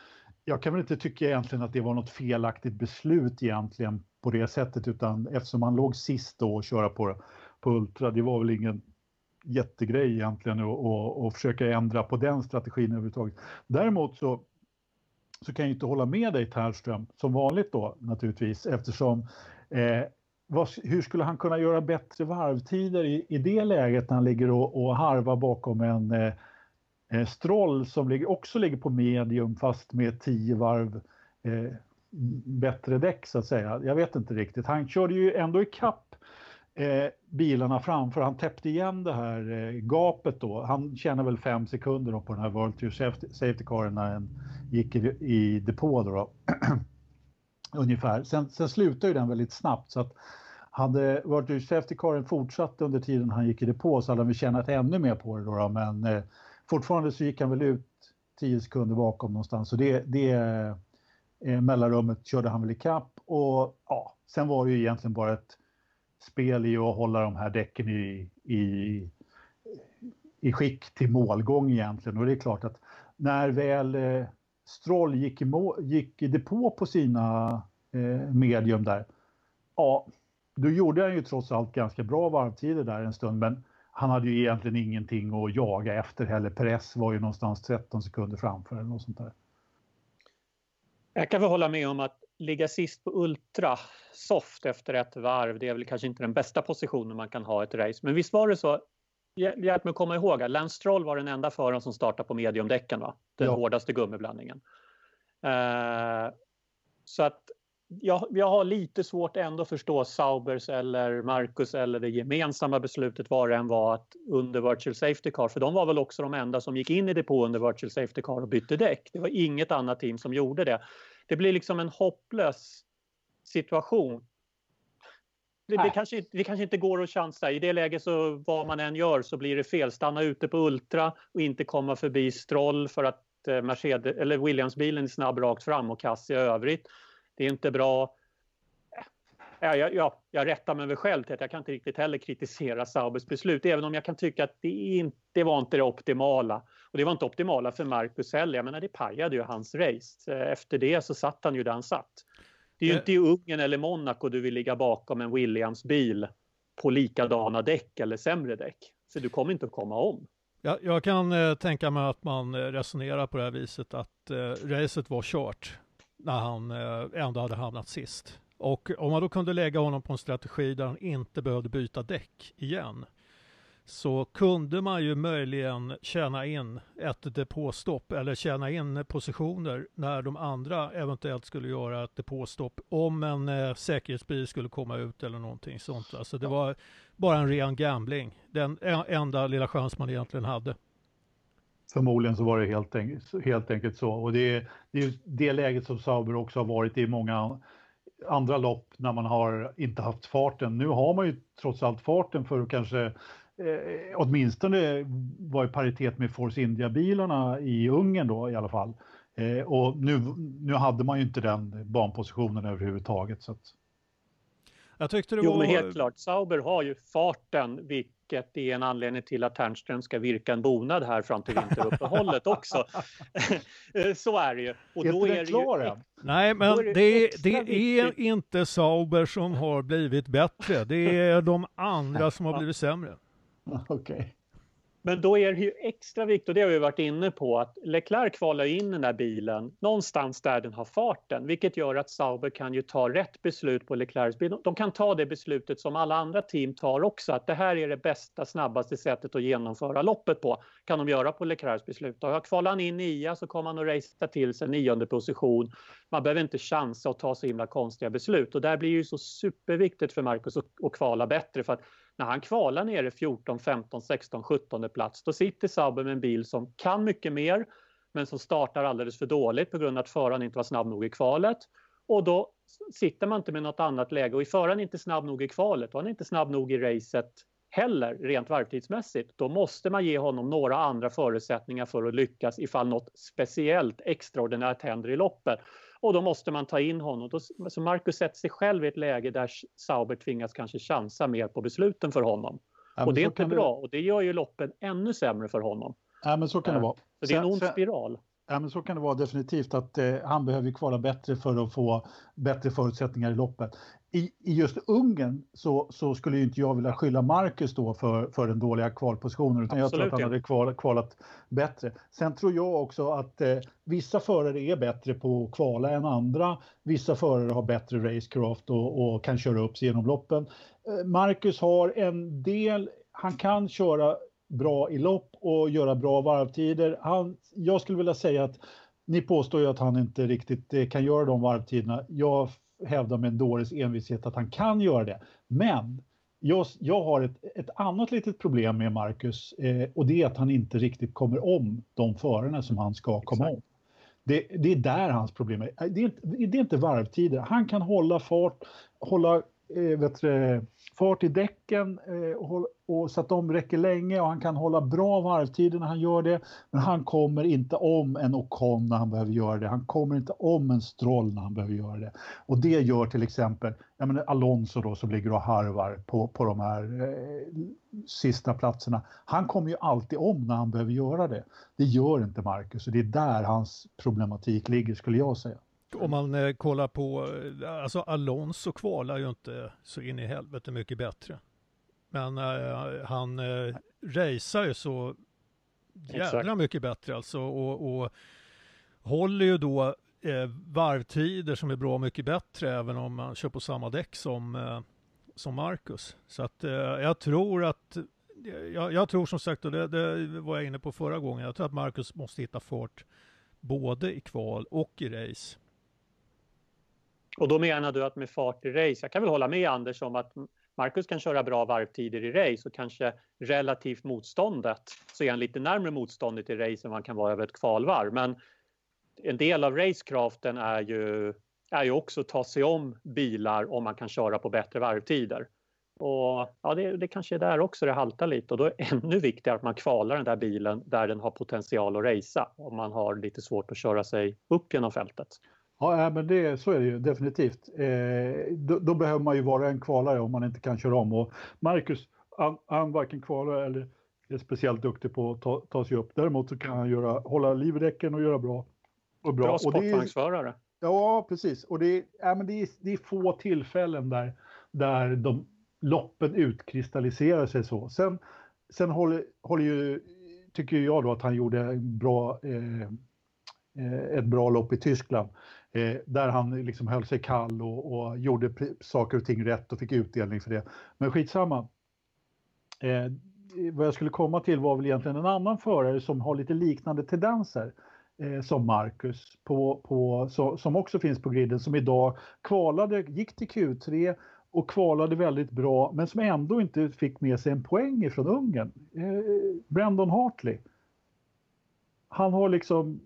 jag kan väl inte tycka egentligen att det var något felaktigt beslut egentligen på det sättet utan eftersom han låg sist då och köra på, på Ultra, det var väl ingen jättegrej egentligen att försöka ändra på den strategin överhuvudtaget. Däremot så, så kan jag inte hålla med dig Tärström, som vanligt då naturligtvis, eftersom eh, vad, hur skulle han kunna göra bättre varvtider i, i det läget när han ligger och, och harvar bakom en Eh, Eh, Stroll som ligger, också ligger på medium fast med 10 varv eh, bättre däck så att säga. Jag vet inte riktigt. Han körde ju ändå i kapp eh, bilarna framför. Han täppte igen det här eh, gapet då. Han tjänade väl fem sekunder då på den här World Tour Safety, safety Caren när den gick i, i depå då. då. (clears throat) Ungefär. Sen, sen slutade ju den väldigt snabbt så att hade World Tour Safety Caren fortsatt under tiden han gick i depå så hade han väl tjänat ännu mer på det då, då men eh, fortfarande så gick han väl ut 10 sekunder bakom någonstans. Så det, det eh, mellanrummet körde han väl i kapp och ja, sen var det ju egentligen bara ett spel i att hålla de här däcken i, i, i skick till målgång egentligen. Och det är klart att när väl eh, Stroll gick i, må, gick i depå på sina eh, medium där, ja, då gjorde han ju trots allt ganska bra varvtider där en stund, men han hade ju egentligen ingenting att jaga efter heller. Perez var ju någonstans 13 sekunder framför eller något sånt där. Jag kan väl hålla med om att ligga sist på ultra soft efter ett varv, det är väl kanske inte den bästa positionen man kan ha ett race. Men visst var det så, hjälp mig att komma ihåg att Lance Stroll var den enda föraren som startade på mediumdäcken, va? den ja. hårdaste gummiblandningen. Uh, så att jag, jag har lite svårt ändå att förstå Saubers eller Marcus eller det gemensamma beslutet var det än var att under Virtual Safety Car, för de var väl också de enda som gick in i depå under Virtual Safety Car och bytte däck. Det var inget annat team som gjorde det. Det blir liksom en hopplös situation. Det, det, kanske, det kanske inte går att chansa. I det läget så vad man än gör så blir det fel. Stanna ute på Ultra och inte komma förbi Stroll för att eh, Mercedes, eller Williams-bilen är snabb rakt fram och kass i övrigt det är inte bra. Ja, jag, ja, jag rättar mig väl själv till att jag kan inte riktigt heller kritisera Saubers beslut, även om jag kan tycka att det, inte, var inte det optimala. Och det var inte optimala för Marcus heller. Jag menar, det pajade ju hans race. Efter det så satt han ju där han satt. Det är ju inte i Ungern eller Monaco du vill ligga bakom en Williams-bil på likadana däck eller sämre däck. För du kommer inte att komma om. Ja, jag kan eh, tänka mig att man eh, resonerar på det här viset att eh, racet var kört när han eh, ändå hade hamnat sist. Och om man då kunde lägga honom på en strategi där han inte behövde byta däck igen så kunde man ju möjligen tjäna in ett depåstopp eller tjäna in positioner när de andra eventuellt skulle göra ett depåstopp om en eh, säkerhetsbil skulle komma ut eller någonting sånt. Alltså det var bara en ren gambling. Den enda lilla chans man egentligen hade. Förmodligen så var det helt, enkelt, helt enkelt så och det är, det är det läget som Sauber också har varit i många andra lopp när man har inte haft farten. Nu har man ju trots allt farten för att kanske eh, åtminstone vara i paritet med Force India-bilarna i Ungern då i alla fall. Eh, och nu, nu hade man ju inte den banpositionen överhuvudtaget. Så att... Jag tyckte det var... Jo, men helt klart. Sauber har ju farten, vilket är en anledning till att Ternström ska virka en bonad här fram till vinteruppehållet också. (laughs) Så är det ju. Och är då är det klar än? Nej, men det, det, det är inte Sauber som har blivit bättre. Det är de andra som har blivit sämre. (laughs) Okej. Okay. Men då är det ju extra viktigt, och det har vi varit inne på, att Leclerc kvalar in den där bilen någonstans där den har farten, vilket gör att Sauber kan ju ta rätt beslut på Leclercs bil. De kan ta det beslutet som alla andra team tar också, att det här är det bästa, snabbaste sättet att genomföra loppet på, kan de göra på Leclercs beslut. Och kvalar han in nia så kommer han att racea till sig nionde position. Man behöver inte chansa och ta så himla konstiga beslut och där blir det ju så superviktigt för Marcus att, att kvala bättre för att när han kvalar nere 14, 15, 16, 17 plats, då sitter Sauber med en bil som kan mycket mer, men som startar alldeles för dåligt på grund av att föraren inte var snabb nog i kvalet. Och då sitter man inte med något annat läge. Och är föraren inte snabb nog i kvalet och han är inte snabb nog i racet heller rent varvtidsmässigt, då måste man ge honom några andra förutsättningar för att lyckas ifall något speciellt extraordinärt händer i loppet och då måste man ta in honom. så Marcus sätter sig själv i ett läge där Sauber tvingas kanske chansa mer på besluten för honom. Ja, och det är inte bra det... och det gör ju loppen ännu sämre för honom. Ja, men så kan det vara. Så det är en ond spiral. Ja, men så kan det vara definitivt att eh, han behöver kvala bättre för att få bättre förutsättningar i loppet i, i just Ungern så, så skulle inte jag vilja skylla Marcus då för, för den dåliga kvalpositionen utan Absolut, jag tror att han hade kval, kvalat bättre. Sen tror jag också att eh, vissa förare är bättre på att kvala än andra. Vissa förare har bättre racecraft och, och kan köra upp sig genom loppen. Eh, Marcus har en del, han kan köra bra i lopp och göra bra varvtider. Han, jag skulle vilja säga att ni påstår ju att han inte riktigt eh, kan göra de varvtiderna. Jag hävdar med en dåres envishet att han kan göra det. Men jag, jag har ett, ett annat litet problem med Marcus eh, och det är att han inte riktigt kommer om de förarna som han ska komma Exakt. om. Det, det, är där hans problem är. Det är, inte, det är inte varvtider. Han kan hålla fart, hålla eh, vet du, fart i däcken eh, och, och, så att de räcker länge och han kan hålla bra varvtider när han gör det. Men han kommer inte om en Ocon när han behöver göra det. Han kommer inte om en Stroll när han behöver göra det. Och det gör till exempel jag menar Alonso då som ligger och harvar på, på de här eh, sista platserna. Han kommer ju alltid om när han behöver göra det. Det gör inte Marcus och det är där hans problematik ligger skulle jag säga. Om man eh, kollar på, eh, alltså Alonso kvalar ju inte så in i helvete mycket bättre. Men eh, han eh, racear ju så jävla Exakt. mycket bättre alltså och, och håller ju då eh, varvtider som är bra mycket bättre även om man kör på samma däck som, eh, som Marcus. Så att jag tror att jag, jag, tror som sagt, och det, det var jag inne på förra gången, jag tror att Marcus måste hitta fart både i kval och i race. Och då menar du att med fart i race, jag kan väl hålla med Anders om att Marcus kan köra bra varvtider i race och kanske relativt motståndet så är han lite närmre motståndet i race än man kan vara över ett kvalvarv. Men en del av racecraften är ju, är ju också att ta sig om bilar om man kan köra på bättre varvtider. Och ja, det, det kanske är där också det haltar lite och då är det ännu viktigare att man kvalar den där bilen där den har potential att racea om man har lite svårt att köra sig upp genom fältet. Ja, men det, så är det ju definitivt. Eh, då, då, behöver man ju vara en kvalare om man inte kan köra om. Och Marcus, han, han varken kvalar eller är speciellt duktig på att ta, ta sig upp. Däremot så kan han göra, hålla liv i däcken och göra bra. Och bra bra sportvagnsförare. Ja, precis. Och det är, ja, men det är, det är få tillfällen där, där de, loppen utkristalliserar sig så. Sen, sen håller, håller ju, tycker jag då att han gjorde en bra eh, Eh, ett bra lopp i Tyskland. Eh, där han liksom höll sig kall och, och gjorde saker och ting rätt och fick utdelning för det. Men skitsamma. Eh, vad jag skulle komma till var väl egentligen en annan förare som har lite liknande tendenser eh, som Marcus, på, på, så, som också finns på griden, som idag kvalade, gick till Q3 och kvalade väldigt bra, men som ändå inte fick med sig en poäng från Ungern. Eh, Brandon Hartley. Han har liksom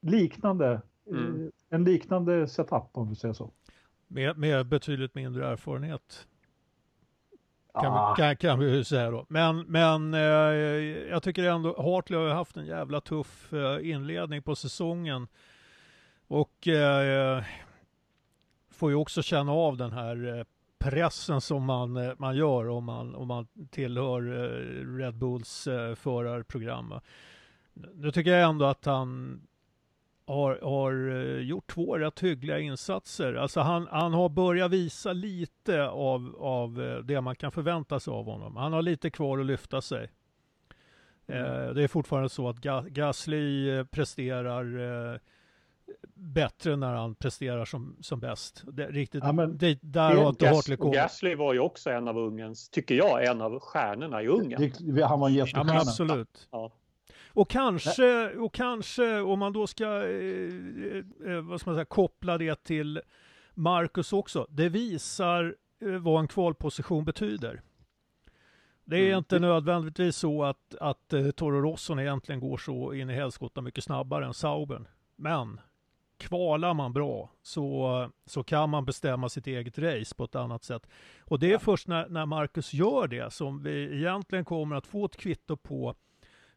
liknande, mm. eh, en liknande setup om vi säger så. Med, med betydligt mindre erfarenhet kan, ah. kan, kan vi säga då. Men, men eh, jag tycker ändå Hartley har haft en jävla tuff eh, inledning på säsongen. Och eh, får ju också känna av den här eh, pressen som man, eh, man gör om man, om man tillhör eh, Red Bulls förarprogram. Nu tycker jag ändå att han har, har eh, gjort två rätt hyggliga insatser. Alltså han, han har börjat visa lite av, av eh, det man kan förvänta sig av honom. Han har lite kvar att lyfta sig. Mm. Eh, det är fortfarande så att Ga Gasly presterar bättre när han presterar som, som bäst. Det, riktigt, ja, men, det, där har inte Hartley kommit. Gasly var ju också en av Ungerns, tycker jag, en av stjärnorna i Ungern. Det, han var en jättestjärna. Ja, absolut. Ja. Och kanske, och kanske om man då ska eh, eh, vad ska man säga, koppla det till Marcus också. Det visar eh, vad en kvalposition betyder. Det är mm. inte nödvändigtvis så att, att uh, Toro Rosson egentligen går så in i helskotta mycket snabbare än Saubern. Men kvalar man bra så, så kan man bestämma sitt eget race på ett annat sätt. Och det är ja. först när, när Marcus gör det som vi egentligen kommer att få ett kvitto på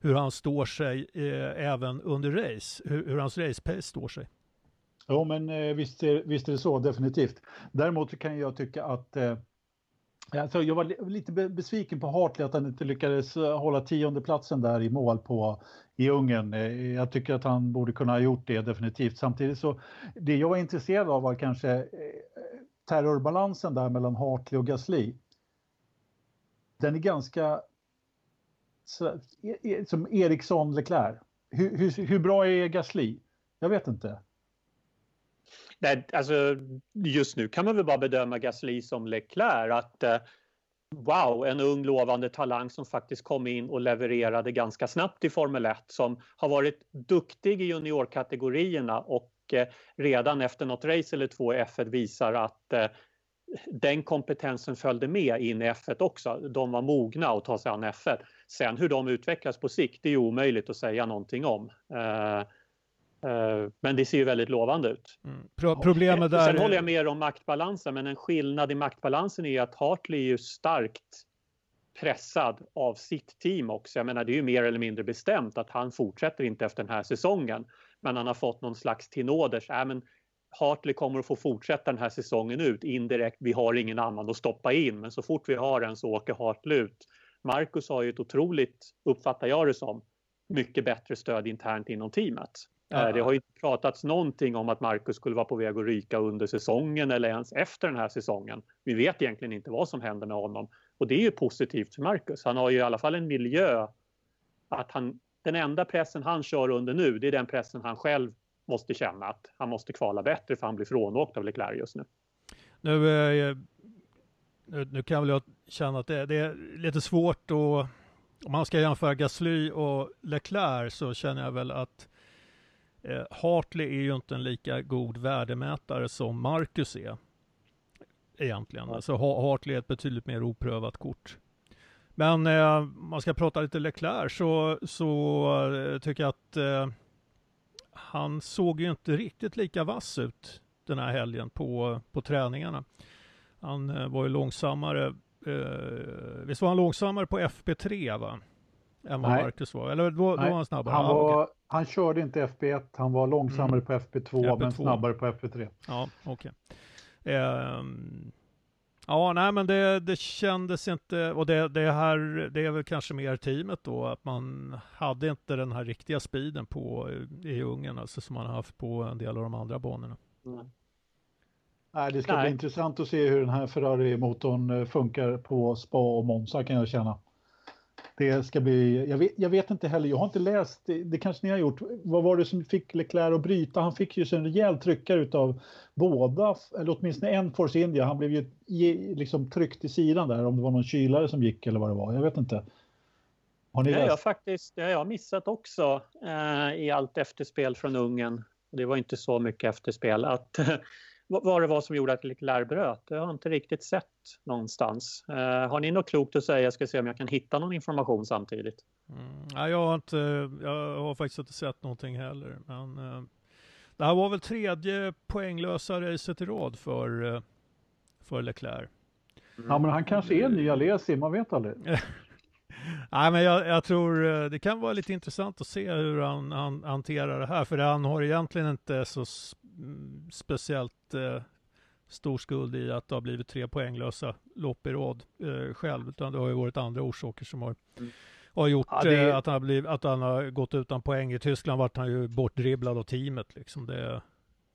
hur han står sig eh, även under race, hur, hur hans race-pace står sig. Ja, men eh, visst, är, visst är det så, definitivt. Däremot kan jag tycka att eh, Alltså jag var lite besviken på Hartley att han inte lyckades eh, hålla tiondeplatsen där i mål på, i Ungern. Eh, jag tycker att han borde kunna ha gjort det definitivt. Samtidigt så, det jag var intresserad av var kanske eh, terrorbalansen där mellan Hartley och Gasly. Den är ganska E- e- som Eriksson Leclerc. Hur, hur, hur bra är Gasly? Jag vet inte. Nej, alltså, just nu kan man väl bara bedöma Gasly som Leclerc. Att, eh, wow, en ung lovande talang som faktiskt kom in och levererade ganska snabbt i Formel 1 som har varit duktig i juniorkategorierna och eh, redan efter något race eller två i F1 visar att eh, den kompetensen följde med in i F1 också. De var mogna att ta sig an F1. Sen hur de utvecklas på sikt, det är omöjligt att säga någonting om. Uh, uh, men det ser ju väldigt lovande ut. Mm. Pro problemet där... Sen håller jag med om maktbalansen, men en skillnad i maktbalansen är att Hartley är ju starkt pressad av sitt team också. Jag menar, det är ju mer eller mindre bestämt att han fortsätter inte efter den här säsongen. Men han har fått någon slags till nåders. Äh, men Hartley kommer att få fortsätta den här säsongen ut indirekt. Vi har ingen annan att stoppa in, men så fort vi har en så åker Hartley ut. Marcus har ju ett otroligt, uppfattar jag det som, mycket bättre stöd internt inom teamet. Ja. Det har inte pratats någonting om att Marcus skulle vara på väg att ryka under säsongen eller ens efter den här säsongen. Vi vet egentligen inte vad som händer med honom och det är ju positivt för Marcus. Han har ju i alla fall en miljö att han, den enda pressen han kör under nu, det är den pressen han själv måste känna att han måste kvala bättre för han blir frånåkt av Leclerc just nu. Nu, eh, nu, nu kan väl jag känna att det, det, är lite svårt och om man ska jämföra Gasly och Leclerc så känner jag väl att eh, Hartley är ju inte en lika god värdemätare som Marcus är. Egentligen. Ja. Alltså Hartley är ett betydligt mer oprövat kort. Men eh, man ska prata lite Leclerc så, så eh, tycker jag att eh, han såg ju inte riktigt lika vass ut den här helgen på, på träningarna. Han eh, var ju långsammare, eh, visst var han långsammare på FP3 va? Än vad Nej. Marcus var, eller då, då var han snabbare? Han, var, han körde inte FP1, han var långsammare mm. på FP2, FP2, men snabbare på FP3. Ja, okej. Okay. Eh, Ja, nej men det, det kändes inte, och det, det här, det är väl kanske mer teamet då, att man hade inte den här riktiga speeden på i Ungern, alltså som man har haft på en del av de andra banorna. Mm. Nej, det ska nej. bli intressant att se hur den här Ferrari-motorn eh, funkar på Spa och Monza kan jag känna. Det ska bli, jag vet, jag vet, inte heller, jag har inte läst, det, det, kanske ni har gjort. Vad var det som fick Leclerc att bryta? Han fick ju en rejäl tryckare utav båda, eller åtminstone en Force India. Han blev ju liksom tryckt i sidan där, om det var någon kylare som gick eller vad det var. Jag vet inte. Har ni det har jag faktiskt det har jag missat också eh, i allt efterspel från Ungern. Det var inte så mycket efterspel. Att, (laughs) vad det var som gjorde att Leclerc bröt, det har jag inte riktigt sett någonstans. Eh, har ni något klokt att säga? Jag ska se om jag kan hitta någon information samtidigt. Mm, ja, jag, har inte, jag har faktiskt inte sett någonting heller. Men, eh, det här var väl tredje poänglösa racet i rad för, eh, för Leclerc. Mm. Ja, men han kanske är nya Alesi, man vet aldrig. (laughs) Nej, men jag, jag, tror eh, det kan vara lite intressant att se hur han, han hanterar det här, för han har egentligen inte så speciellt eh, stor skuld i att det har blivit tre poänglösa lopp i rad eh, själv, utan det har ju varit andra orsaker som har, mm. har gjort ja, det... eh, att, han har blivit, att han har gått utan poäng. I Tyskland vart han ju bortdribblad av teamet. Liksom. Det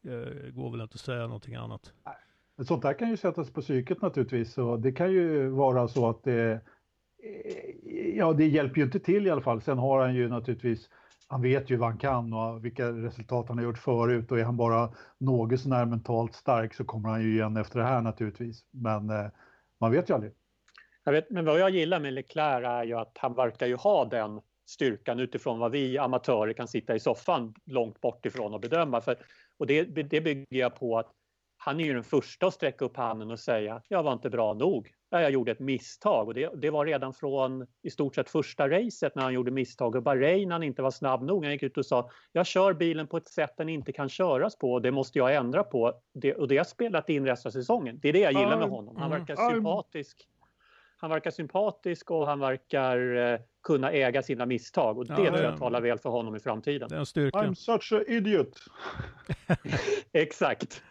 eh, går väl inte att säga någonting annat. Nej. Sånt där kan ju sättas på psyket naturligtvis, och det kan ju vara så att det ja, det hjälper ju inte till i alla fall. Sen har han ju naturligtvis, han vet ju vad han kan och vilka resultat han har gjort förut och är han bara något sånär mentalt stark så kommer han ju igen efter det här naturligtvis. Men eh, man vet ju aldrig. Jag vet, men vad jag gillar med Leclerc är ju att han verkar ju ha den styrkan utifrån vad vi amatörer kan sitta i soffan långt bort ifrån och bedöma. För, och det, det bygger jag på att han är ju den första att sträcka upp handen och säga jag var inte bra nog där jag gjorde ett misstag och det, det, var redan från i stort sett första racet när han gjorde misstag och Bahrain han inte var snabb nog. Han gick ut och sa jag kör bilen på ett sätt den inte kan köras på och det måste jag ändra på. Det, och det har spelat in resten av säsongen. Det är det jag gillar med honom. Han verkar mm. sympatisk. Han verkar sympatisk och han verkar eh, kunna äga sina misstag och det ja, tror jag talar väl för honom i framtiden. Det är en styrka. I'm such a idiot. (laughs) Exakt.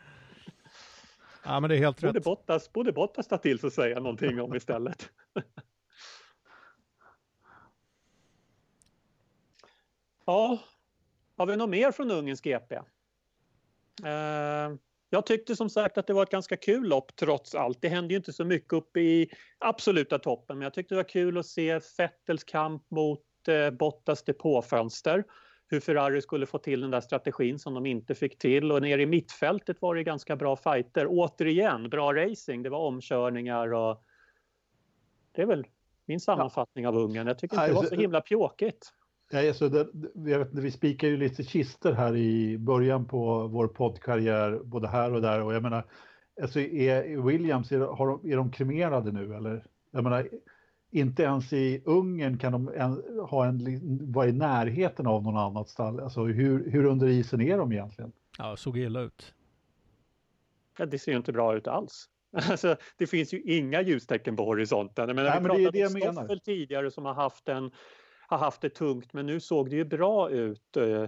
Ja, men det är helt borde rätt. Bottas, borde Bottas ta till sig och säga någonting om istället. (laughs) ja, har vi något mer från Ungerns GP? Eh, jag tyckte som sagt att det var ett ganska kul lopp trots allt. Det hände ju inte så mycket uppe i absoluta toppen, men jag tyckte det var kul att se Fettels kamp mot eh, Bottas depåfönster hur Ferrari skulle få till den där strategin som de inte fick till och nere i mittfältet var det ganska bra fighter. Återigen, bra racing, det var omkörningar och det är väl min sammanfattning av Ungern. Jag tycker inte det var så himla pjåkigt. Ja, alltså det, vet, vi spikar ju lite kister här i början på vår poddkarriär, både här och där. Och jag menar, alltså är Williams, är, har de, är de kremerade nu eller? Jag menar, inte ens i Ungern kan de en, ha en, vara i närheten av någon annat stall. Alltså hur, hur under isen är de egentligen? Ja, såg illa ut. Ja, det ser ju inte bra ut alls. (laughs) Alltså, det finns ju inga ljustecken på horisonten. Jag menar, Nej, vi men det är det jag menar. tidigare som har haft, en, har haft det tungt, men nu såg det ju bra ut. Eh,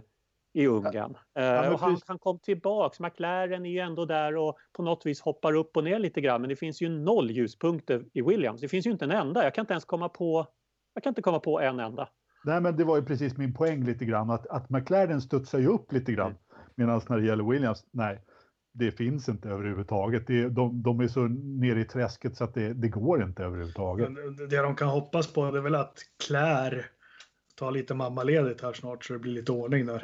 i Ungern. Ja. Eh, och han, han, kom tillbaks. McLaren är ju ändå där och på något vis hoppar upp och ner lite grann. Men det finns ju noll ljuspunkter i Williams. Det finns ju inte en enda. Jag kan inte ens komma på, jag kan inte komma på en enda. Nej, men det var ju precis min poäng lite grann. Att, att McLaren studsar ju upp lite grann. Mm. Medan när det gäller Williams, nej, det finns inte överhuvudtaget. Det, de, de är så nere i träsket så att det, det går inte överhuvudtaget. Det de kan hoppas på är väl att Claire tar lite mammaledigt här snart så det blir lite ordning där.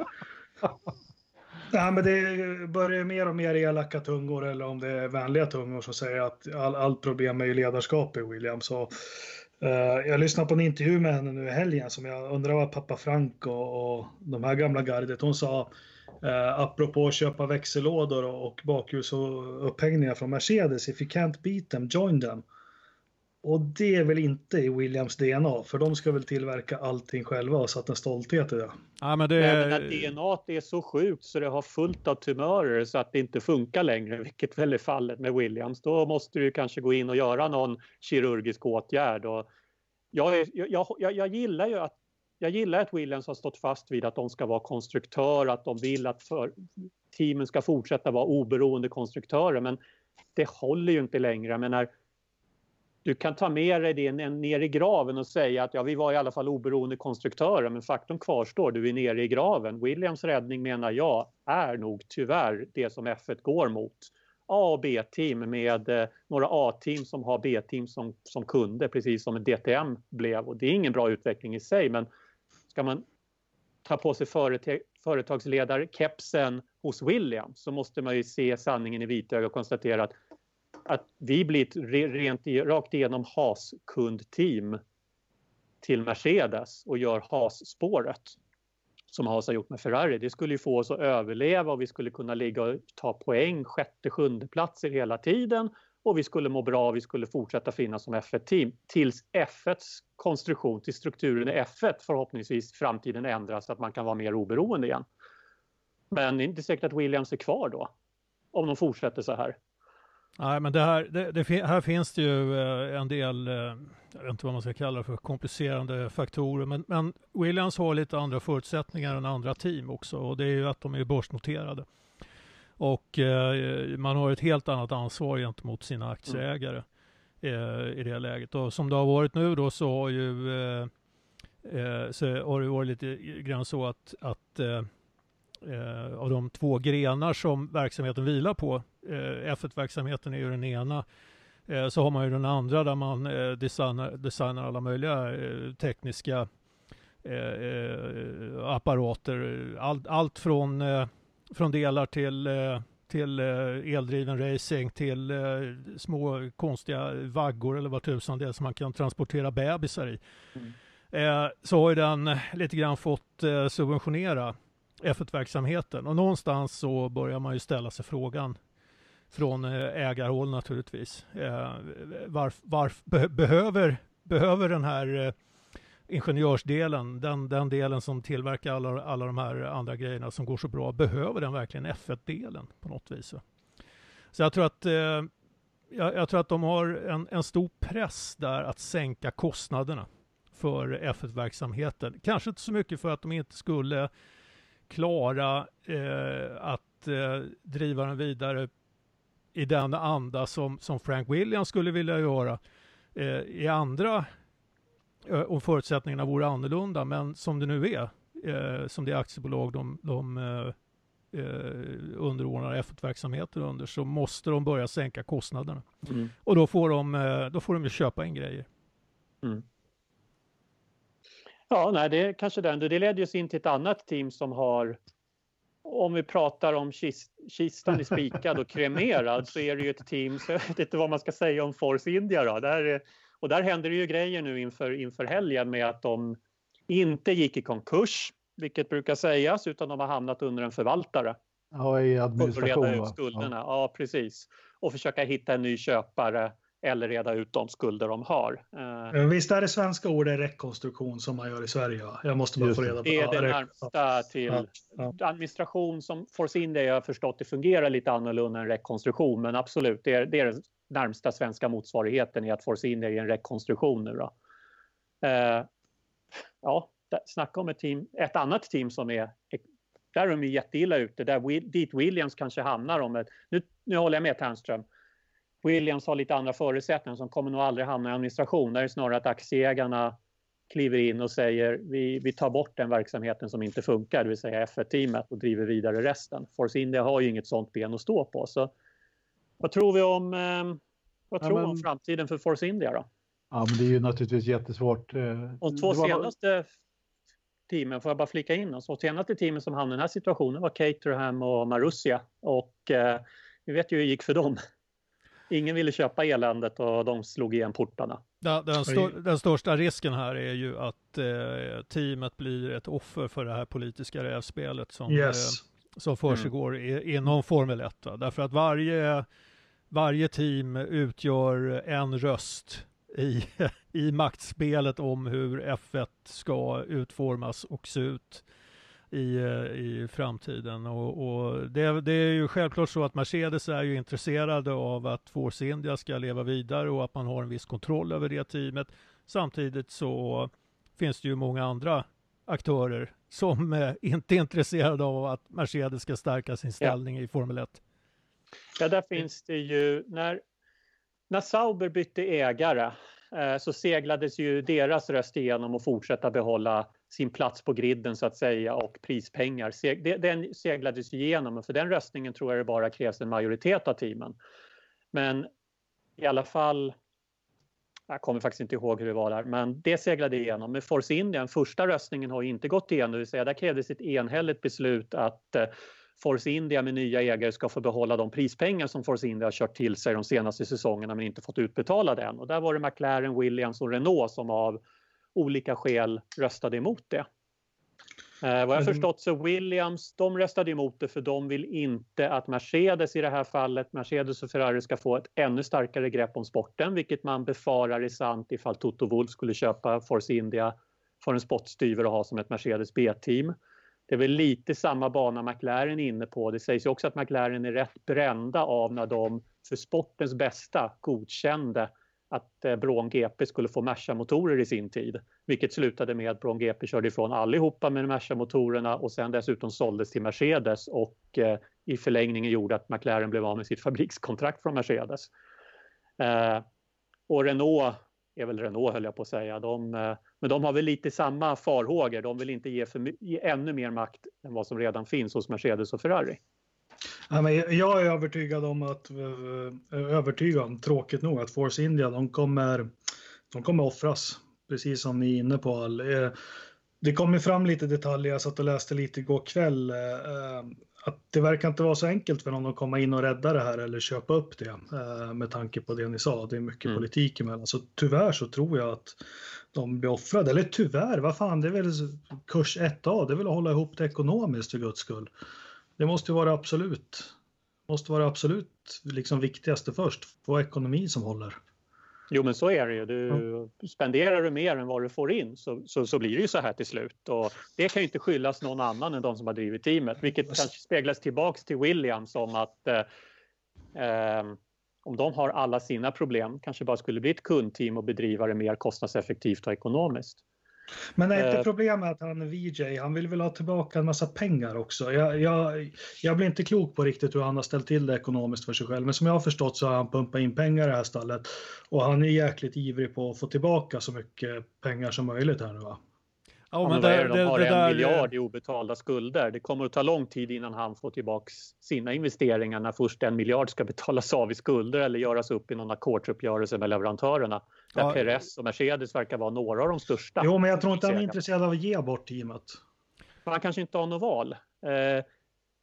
(laughs) Nej, men det börjar mer och mer elaka tungor eller om det är vänliga tungor som säger att all, allt problem är ju ledarskap i Williams. Så, eh, jag lyssnade på en intervju med henne nu i helgen som jag undrar vad pappa Frank och, och de här gamla gardet, hon sa eh, apropå att köpa växellådor och, och bakljus och upphängningar från Mercedes, if you can't beat them, join them. Och det är väl inte i Williams DNA, för de ska väl tillverka allting själva och satt en stolthet i det. Ja, men det... Nej, men DNA är så sjukt så det har fullt av tumörer så att det inte funkar längre, vilket väl är fallet med Williams. Då måste du kanske gå in och göra någon kirurgisk åtgärd. Och jag, är, jag, jag, jag gillar ju att jag gillar att Williams har stått fast vid att de ska vara konstruktör, att de vill att för, teamen ska fortsätta vara oberoende konstruktörer, men det håller ju inte längre. Men när du kan ta med dig det ner i graven och säga att ja, vi var i alla fall oberoende konstruktörer, men faktum kvarstår, du är nere i graven. Williams räddning menar jag är nog tyvärr det som F1 går mot. A och B-team med eh, några A-team som har B-team som, som kunder, precis som DTM blev. Och det är ingen bra utveckling i sig, men ska man ta på sig företagsledarkepsen hos William så måste man ju se sanningen i vitögat och konstatera att, att vi blir ett rent, rakt igenom HAS-kundteam till Mercedes och gör HAS-spåret som Haas har gjort med Ferrari. Det skulle ju få oss att överleva och vi skulle kunna ligga och ta poäng, sjätte, sjunde platser hela tiden och vi skulle må bra och vi skulle fortsätta finnas som F1-team tills F1s konstruktion, till strukturen i F1 förhoppningsvis framtiden ändras så att man kan vara mer oberoende igen. Men det är inte säkert att Williams är kvar då, om de fortsätter så här. Nej, men det här, det, det, här finns det ju eh, en del, eh, jag vet inte vad man ska kalla det för, komplicerande faktorer. Men, men, Williams har lite andra förutsättningar än andra team också och det är ju att de är börsnoterade. Och eh, man har ett helt annat ansvar gentemot sina aktieägare mm. i det läget. Och som det har varit nu då så har ju så har det varit lite grann så att, att eh, av de två grenar som verksamheten vilar på, eh, F1-verksamheten är ju den ena, eh, så har man ju den andra där man eh, designar, designar alla möjliga eh, tekniska eh, apparater. Allt, allt från, från delar till till eldriven racing, till små konstiga vaggor eller vad tusan det är som man kan transportera bebisar i. Mm. så har ju den lite grann fått subventionera F1-verksamheten. Och någonstans så börjar man ju ställa sig frågan från eh, ägarhåll naturligtvis. Eh, varf, varf, be, behöver, behöver den här eh, ingenjörsdelen, den, den delen som tillverkar alla, alla de här andra grejerna som går så bra, behöver den verkligen F1-delen på något vis? Så jag tror att, jag, jag, tror att de har en, en stor press där att sänka kostnaderna för F1-verksamheten. Kanske inte så mycket för att de inte skulle klara eh, att eh, driva den vidare i den anda som, som Frank Williams skulle vilja göra eh, i andra eh, om förutsättningarna vore annorlunda. Men som det nu är, eh, som det aktiebolag de, de eh, underordnar F1-verksamheter under, så måste de börja sänka kostnaderna. Mm. Och då får, de, då får de ju köpa in grejer. Mm. Ja, nej, det är kanske den. Det leder oss in till ett annat team som har om vi pratar om kist, kistan är spikad och kremerad så är det ju ett team, så jag vet inte vad man ska säga om Force India då. Där, och där händer det ju grejer nu inför, inför helgen med att de inte gick i konkurs, vilket brukar sägas, utan de har hamnat under en förvaltare. Ja, i administration. Och reda ut skulderna, ja. ja precis. Och försöka hitta en ny köpare eller reda ut de skulder de har. Eh, Visst är det svenska ordet rekonstruktion som man gör i Sverige? Va? Jag måste bara få reda på det. är det närmsta till ja, ja. administration som Force India jag har förstått det fungerar lite annorlunda än rekonstruktion men absolut det är, det är den närmsta svenska motsvarigheten i att Force India är en rekonstruktion nu då. Uh, ja, snacka om ett team, ett annat team som är där är de ju jätteilla ute, där dit Williams kanske hamnar om ett, nu, nu håller jag med Ternström, Williams har lite andra förutsättningar som kommer nog aldrig hamna i administration. Där är det snarare att aktieägarna kliver in och säger vi, vi tar bort den verksamheten som inte funkar, det vill säga F1-teamet och driver vidare resten. Force India har ju inget sånt ben att stå på. Så vad tror vi om, eh, vad tror ja, men... om framtiden för Force India då? Ja, men det är ju naturligtvis jättesvårt. Eh, de två var... senaste teamen, får jag bara flika in, de två senaste teamen som hamnade i den här situationen var Caterham och Marussia och eh, vi vet ju hur det gick för dem. Ingen ville köpa eländet och de slog igen portarna. Den, den, stör, den största risken här är ju att eh, teamet blir ett offer för det här politiska rävspelet som, yes. eh, som försiggår mm. inom Formel 1. Va? Därför att varje, varje team utgör en röst i, (laughs) i maktspelet om hur F1 ska utformas och se ut i, eh, i framtiden. Och, och det, det, är ju självklart så att Mercedes är ju intresserade av att Force India ska leva vidare och att man har en viss kontroll över det teamet. Samtidigt så finns det ju många andra aktörer som eh, inte är intresserade av att Mercedes ska stärka sin ställning ja. i Formel 1. Ja, där finns det ju, när, när Sauber bytte ägare eh, så seglades ju deras röst igenom och fortsätta behålla sin plats på griden så att säga och prispengar. Den seglades igenom och för den röstningen tror jag det bara krävs en majoritet av teamen. Men i alla fall, jag kommer faktiskt inte ihåg hur det var där, men det seglade igenom. Men Force India, första röstningen har inte gått igenom, det vill säga där krävdes ett enhälligt beslut att eh, Force India med nya ägare ska få behålla de prispengar som Force India har kört till sig de senaste säsongerna men inte fått utbetalade än. Och där var det McLaren, Williams och Renault som av olika skäl röstade emot det. Eh, vad jag förstått så Williams, de röstade emot det för de vill inte att Mercedes i det här fallet, Mercedes och Ferrari ska få ett ännu starkare grepp om sporten, vilket man befarar är sant ifall Toto Wolff skulle köpa Force India för en spottstyver och ha som ett Mercedes B-team. Det är väl lite samma bana McLaren är inne på. Det sägs ju också att McLaren är rätt brända av när de för sportens bästa godkände att eh, GP skulle få Merca-motorer i sin tid. Vilket slutade med att Braun GP körde ifrån allihopa med Merca-motorerna och sen dessutom såldes till Mercedes och eh, i förlängningen gjorde att McLaren blev av med sitt (laughs) fabrikskontrakt från Mercedes. Eh, och Renault är väl Renault höll jag på att säga. De, eh, men de har väl lite samma farhågor. De vill inte ge, för, ge ännu mer makt än vad som redan finns hos Mercedes och Ferrari. Ja, men jag är övertygad om att, eh, övertygad, tråkigt nog, att Force India, de kommer, de kommer offras. Precis som ni är inne på. All. Eh, det kommer fram lite detaljer, jag satt och läste lite igår kväll, eh, att det verkar inte vara så enkelt för någon att komma in och rädda det här eller köpa upp det med tanke på det ni sa. Det är mycket mm. politik emellan. Så tyvärr så tror jag att de blir offrade. Eller tyvärr, vad fan, det är väl kurs 1A, det är väl att hålla ihop det ekonomiskt för guds skull. Det måste vara absolut, måste vara absolut liksom viktigaste först, få ekonomi som håller. Jo men så är det ju. Du, ja. Spenderar du mer än vad du får in så, så, så, blir det ju så här till slut. Och det kan ju inte skyllas någon annan än de som har drivit teamet. Vilket kanske speglas tillbaks till Williams om att eh, eh, om de har alla sina problem kanske bara skulle bli ett kundteam och bedriva det mer kostnadseffektivt och ekonomiskt. Men är inte eh. problemet att han är VJ? Han vill väl ha tillbaka en massa pengar också. Jag, jag, jag blir inte klok på riktigt hur han har ställt till det ekonomiskt för sig själv. Men som jag har förstått så har han pumpat in pengar i det här stallet. Och han är jäkligt ivrig på att få tillbaka så mycket pengar som möjligt här nu va? Ja, men det, de har det, en där... miljard i obetalda skulder. Det kommer att ta lång tid innan han får tillbaka sina investeringar när först en miljard ska betalas av i skulder eller göras upp i någon ackordsuppgörelse med leverantörerna. Där ja. Perez och Mercedes verkar vara några av de största. Jo, men jag tror inte han är intresserad av att ge bort teamet. Han kanske inte har något val. Eh,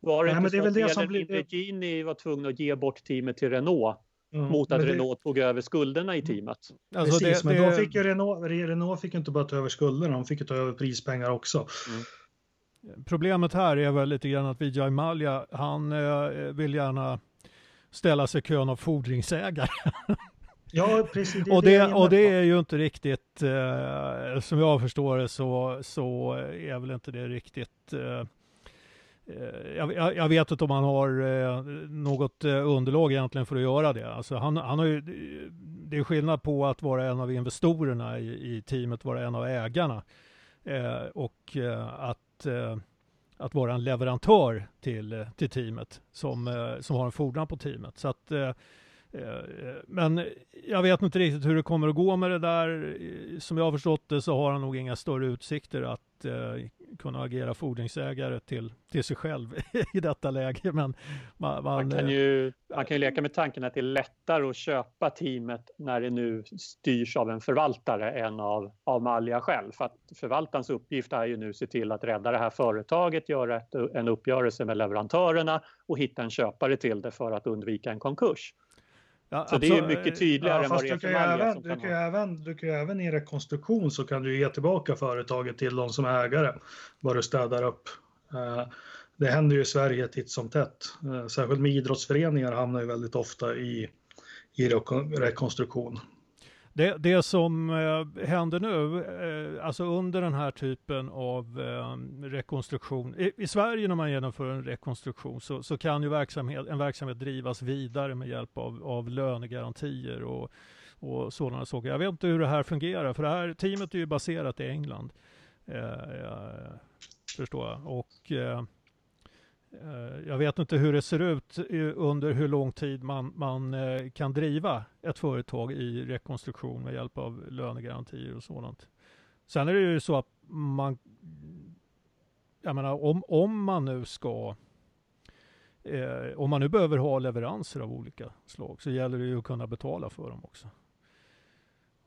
var det Nej, inte så att det blir... Gini var tvungen att ge bort teamet till Renault Mm, mot att Renault tog över skulderna i teamet. Alltså Precis, det, men det... då fick ju Renault, Renault fick inte bara ta över skulderna, de fick ju ta över prispengar också. Mm. Problemet här är väl lite grann att Vijay Malja, han eh, vill gärna ställa sig i kön av fordringsägare. (laughs) Ja, precis. Det och, det, och det är ju inte riktigt, eh, som jag förstår det så, så är väl inte det riktigt Eh, Eh, jag, jag, vet inte om han har eh, något eh, underlag egentligen för att göra det. Alltså han, han har ju, det är skillnad på att vara en av investorerna i, i teamet, vara en av ägarna eh, och att, eh, att vara en leverantör till, till teamet som, som har en fordran på teamet. Så att, men jag vet inte riktigt hur det kommer att gå med det där. Som jag har förstått det så har han nog inga större utsikter att Eh, kunna agera fordringsägare till, till sig själv (laughs) i detta läge. Men man, man, man, kan ju, man kan ju leka med tanken att det är lättare att köpa teamet när det nu styrs av en förvaltare än av, av Malja själv. För att förvaltarens uppgift är ju nu att se till att rädda det här företaget, göra ett, en uppgörelse med leverantörerna och hitta en köpare till det för att undvika en konkurs. Ja, så det är mycket tydligare ja, än vad det är för även, du, kan även, du kan ju även i rekonstruktion så kan du ge tillbaka företaget till de som är ägare, vad du städar upp. Uh, det händer ju i Sverige titt som tätt. Uh, särskilt med idrottsföreningar hamnar ju väldigt ofta i, i rekonstruktion. Det, det som eh, händer nu, eh, alltså under den här typen av eh, rekonstruktion, i, i, Sverige när man genomför en rekonstruktion så, så kan ju verksamhet, en verksamhet drivas vidare med hjälp av, av lönegarantier och, och sådana saker. Jag vet inte hur det här fungerar, för det här teamet är ju baserat i England, eh, eh förstår jag. Och, eh, Eh, jag vet inte hur det ser ut under hur lång tid man, man eh, kan driva ett företag i rekonstruktion med hjälp av lönegarantier och sådant. Sen är det ju så att man, jag menar om, om man nu ska Eh, om man nu behöver ha leveranser av olika slag så gäller det ju att kunna betala för dem också.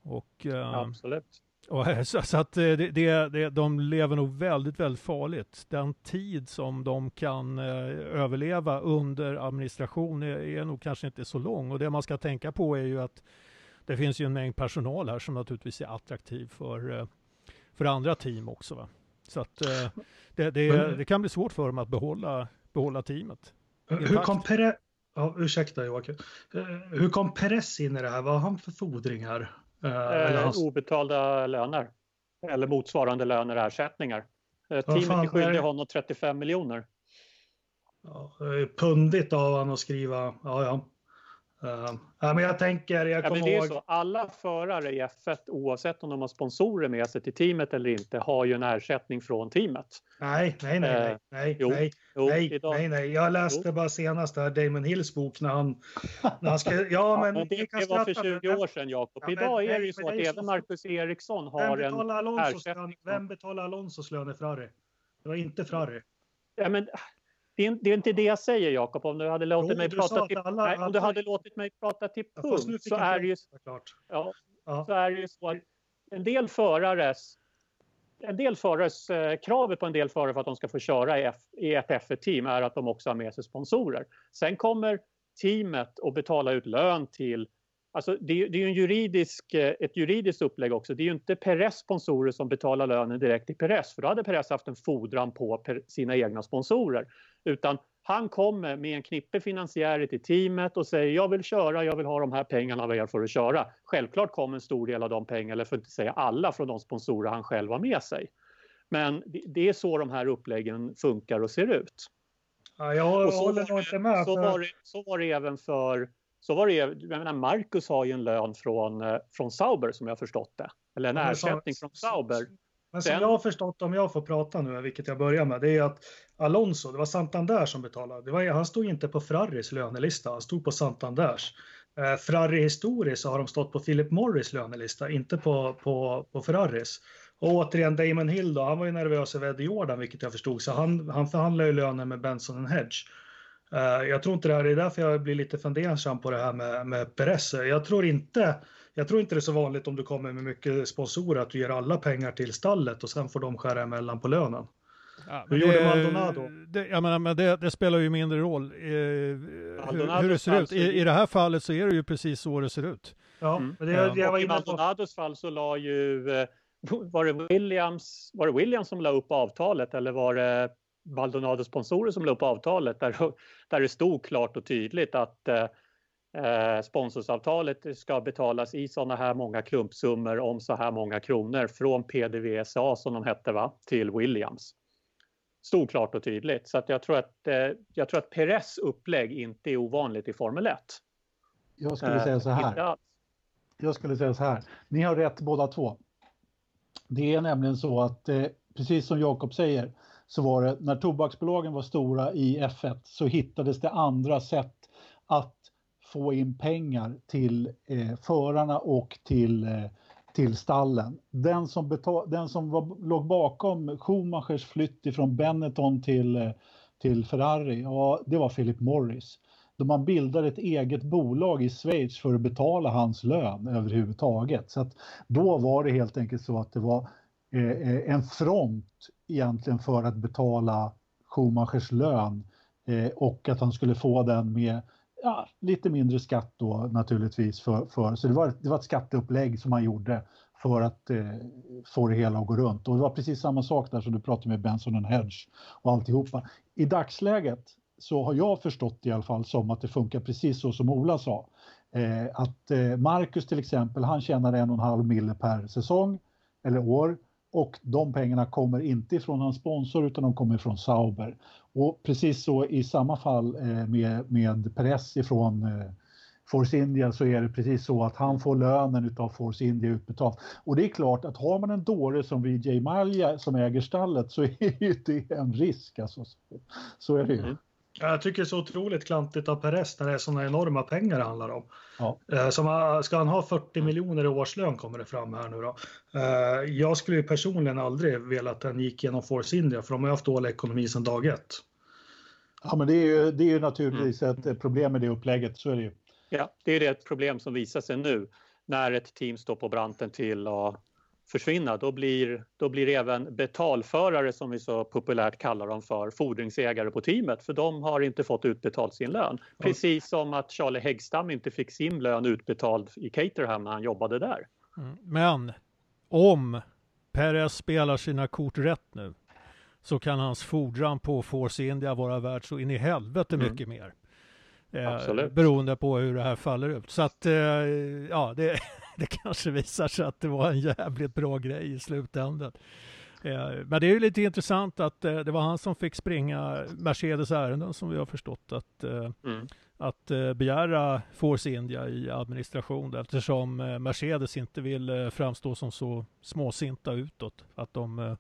Och, eh, Absolut. Och, (laughs) så, så att det, det, det, de lever nog väldigt, väldigt farligt. Den tid som de kan eh, överleva under administration är, är nog kanske inte så lång. Och det man ska tänka på är ju att det finns ju en mängd personal här som naturligtvis är attraktiv för, eh, för andra team också. Va? Så att eh, det, det, det, kan bli svårt för dem att behålla, behålla teamet. Hur kom, Pere... ja, ursäkta Joakim. Eh, hur kom Perez in i det här? Vad har han för fordringar? Eh, hans... Obetalda löner. Eller motsvarande löner och ersättningar. Eh, teamet är skyldig honom 35 miljoner. Ja, pundigt av honom att skriva, ja ja. Uh, ja, men jag tänker, jag kommer ja, ihåg... Så, alla förare i F1 oavsett om de har sponsorer med sig till teamet eller inte har ju en ersättning från teamet. Nej, nej, nej, nej, nej, nej, jo, nej, nej, nej, Jag läste jo. bara senast där Damon Hills bok när han, (laughs) när han skrev, ja men, men det, det var för 20 år sedan Jakob. Idag är det ju så att även Marcus Eriksson har en ersättning. Vem betalar Alonsos lön i Ferrari? Det var inte Ferrari. Ja, men det är, det är, inte det jag säger Jakob. Om du hade låtit jo, mig prata till, alla, nej, om du hade låtit mig prata till punkt så är det ju ja, ja. så är det ju så att en del förares en del förares eh, kravet på en del förare för att de ska få köra i, F, i ett F1-team är att de också har med sig sponsorer. Sen kommer teamet att betala ut lön till Alltså det, det är ju en juridisk, eh, ett juridiskt upplägg också. Det är ju inte Peres sponsorer som betalar lönen direkt till Peres för då hade Peres haft en fordran på sina egna sponsorer. Utan han kommer med en knippe finansiärer till teamet och säger jag vill köra, jag vill ha de här pengarna av er för att köra. Självklart kommer en stor del av de pengarna, eller för att inte säga alla, från de sponsorer han själv har med sig. Men det är så de här uppläggen funkar och ser ut. Ja, jag håller nog inte med. Så, var det, så var det även för så var det jag menar Marcus har ju en lön från, eh, från Sauber som jag förstått det. Eller en ersättning från Sauber. Men som jag har förstått, om jag får prata nu, vilket jag börjar med, det är att Alonso, det var Santander som betalade. Det var, han stod inte på Ferraris lönelista, han stod på Santanders. Eh, Ferrari historiskt så har de stått på Philip Morris lönelista, inte på, på, på Ferraris. Och återigen Damon Hill då, han var ju nervös över Eddie Jordan, vilket jag förstod, så han, han förhandlade ju löner med Benson Hedge. Uh, jag tror inte det här, det är därför jag blir lite fundersam på det här med, med Perez. Jag tror inte jag tror inte det är så vanligt om du kommer med mycket sponsorer att du ger alla pengar till stallet och sen får de skära emellan på lönen. Ja, hur gjorde Maldonado? Det, jag menar, men det, det, spelar ju mindre roll eh, hur, hur, det ser ut. I, I det här fallet så är det ju precis så det ser ut. Ja, mm. men det, jag, jag var I Maldonados fall så la ju, eh, var det, Williams, var det Williams som la upp avtalet eller var det Maldonados sponsorer som la upp avtalet där, där det stod klart och tydligt att eh, eh, sponsorsavtalet ska betalas i sådana här många klumpsummor om så här många kronor från PDVSA som de hette va, till Williams. Stod klart och tydligt så att jag tror att, eh, jag tror att Perez upplägg inte är ovanligt i Formel 1. Jag skulle säga så här. Jag skulle säga så här. Ni har rätt båda två. Det är nämligen så att eh, precis som Jakob säger så var det när tobaksbolagen var stora i F1 så hittades det andra sätt att få in pengar till eh, förarna och till, eh, till stallen. Den som, betal, den som var, låg bakom Schumachers flytt ifrån Benetton till, eh, till Ferrari, ja, det var Philip Morris. Då man bildade ett eget bolag i Schweiz för att betala hans lön överhuvudtaget. Så att då var det helt enkelt så att det var eh, eh en front egentligen för att betala Schumachers lön eh, och att han skulle få den med ja, lite mindre skatt då naturligtvis. För, för, så det var, det var ett skatteupplägg som man gjorde för att eh, få det hela att gå runt. Och det var precis samma sak där som du pratade med Benson Hedge och alltihopa. I dagsläget så har jag förstått i alla fall som att det funkar precis så som Ola sa. Eh, att eh, Marcus till exempel, han tjänar en och en halv mille per säsong eller år och de pengarna kommer inte från hans sponsor utan de kommer från Sauber. Och precis så i samma fall eh, med, med press ifrån eh, Force India så är det precis så att han får lönen av Force India utbetalt. Och det är klart att har man en dåre som Vijay Malja som äger stallet så (laughs) är ju det en risk. Alltså. Så är det ju. Mm. Mm. Jag tycker det är så otroligt klantigt av Perez när det är sådana enorma pengar det handlar om. Ja. Eh, Som, ska han ha 40 miljoner i årslön kommer det fram här nu då. Eh, Jag skulle ju personligen aldrig vilja att den gick genom Force India för de har ju haft dålig ekonomi sedan dag ett. Ja, men det är ju, det är ju naturligtvis ett eh, problem med det upplägget, så är det ju. Ja, det är det ett problem som visar sig nu när ett team står på branten till att försvinna. Då blir, då blir även betalförare, som vi så populärt kallar dem för, fordringsägare på teamet för de har inte fått utbetalt sin lön. Precis som att Charlie Häggstam inte fick sin lön utbetald i Caterham när han jobbade där. Mm. Men om Perez spelar sina kort rätt nu så kan hans fordran på Force India vara värd så in i helvete Mm. mycket mer. Eh, Absolut. beroende på hur det här faller ut. Så att, eh, ja, det, (laughs) (laughs) det kanske visar sig att det var en jävligt bra grej i slutändan. Eh, men det är ju lite intressant att eh, det var han som fick springa Mercedes ärenden som vi har förstått att eh, Mm. att begära Force India i administration eftersom Mercedes inte vill framstå som så småsinta utåt. Att de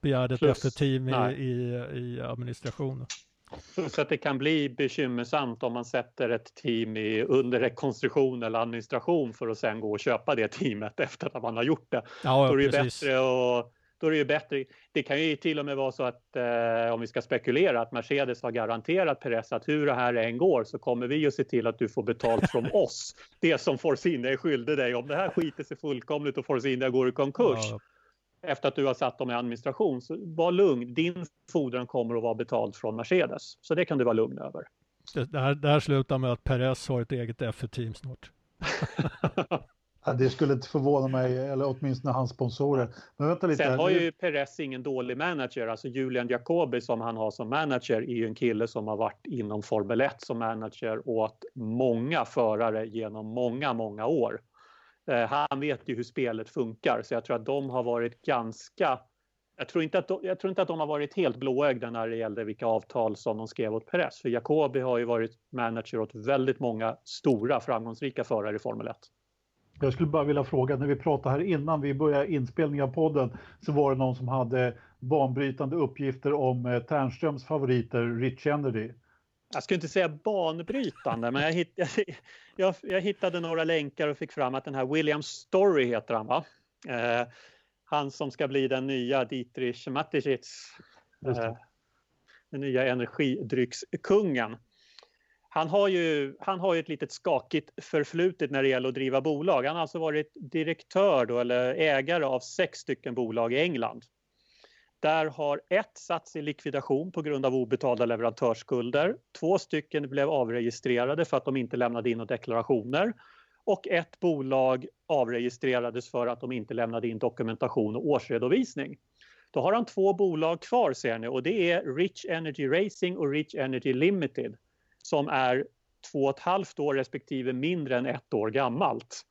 begärde ett F-team i, i, i administrationen. Så att det kan bli bekymmersamt om man sätter ett team i, under rekonstruktion eller administration för att sen gå och köpa det teamet efter att man har gjort det. Ja, då är det bättre och då är det ju bättre. Det kan ju till och med vara så att eh, om vi ska spekulera att Mercedes har garanterat Perez att hur det här än går så kommer vi att se till att du får betalt från (laughs) oss. Det som Force India är skyldig dig. Om det här skiter sig fullkomligt och Force India går i konkurs Ja, efter att du har satt dem i administration så var lugn. Din fordran kommer att vara betald från Mercedes. Så det kan du vara lugn över. det, det, här, det här slutar med att Perez har ett eget F-team snart. (laughs) Ja, det skulle inte förvåna mig, eller åtminstone hans sponsorer. Men vänta lite. Sen har ju Perez ingen dålig manager. Alltså Julian Jacobi som han har som manager är ju en kille som har varit inom Formel 1 som manager åt många förare genom många, många år. Eh, han vet ju hur spelet funkar så jag tror att de har varit ganska jag tror, inte att de, jag tror inte att de har varit helt blåögda när det gällde vilka avtal som de skrev åt Perez. För Jacobi har ju varit manager åt väldigt många stora framgångsrika förare i Formel 1. Jag skulle bara vilja fråga, när vi pratade här innan vi började inspelningen av podden så var det någon som hade banbrytande uppgifter om eh, Ternströms favoriter Rich Kennedy jag skulle inte säga banbrytande, men jag, hitt, jag, jag hittade några länkar och fick fram att den här William Story heter han va? Eh, han som ska bli den nya Dietrich Mateschitz, eh, den nya energidryckskungen. Han har, ju, han har ju ett litet skakigt förflutet när det gäller att driva bolag. Han har alltså varit direktör då, eller ägare av sex stycken bolag i England. Där har ett satts i likvidation på grund av obetalda leverantörsskulder. Två stycken blev avregistrerade för att de inte lämnade in deklarationer. Och ett bolag avregistrerades för att de inte lämnade in dokumentation och årsredovisning. Då har han två bolag kvar ser ni och det är Rich Energy Racing och Rich Energy Limited som är två och ett halvt år respektive mindre än ett år gammalt.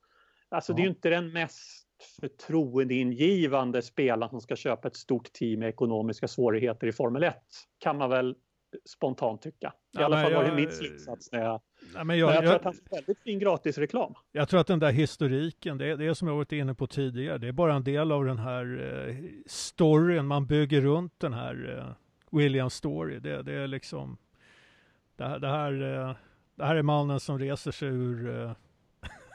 Alltså det är ju Ja. inte den mest förtroendeingivande spelaren som ska köpa ett stort team med ekonomiska svårigheter i Formel 1 kan man väl spontant tycka. I Ja, alla fall var det jag- min slutsats när jag, Nej, men men jag, jag tror jag, att han får väldigt fin gratisreklam. jag tror att den där historiken, det, är- det är som jag varit inne på tidigare, det är bara en del av den här eh, storyn man bygger runt den här eh, William Story. Det, det är liksom, det, här- det, här, eh, det här är mannen som reser sig ur eh,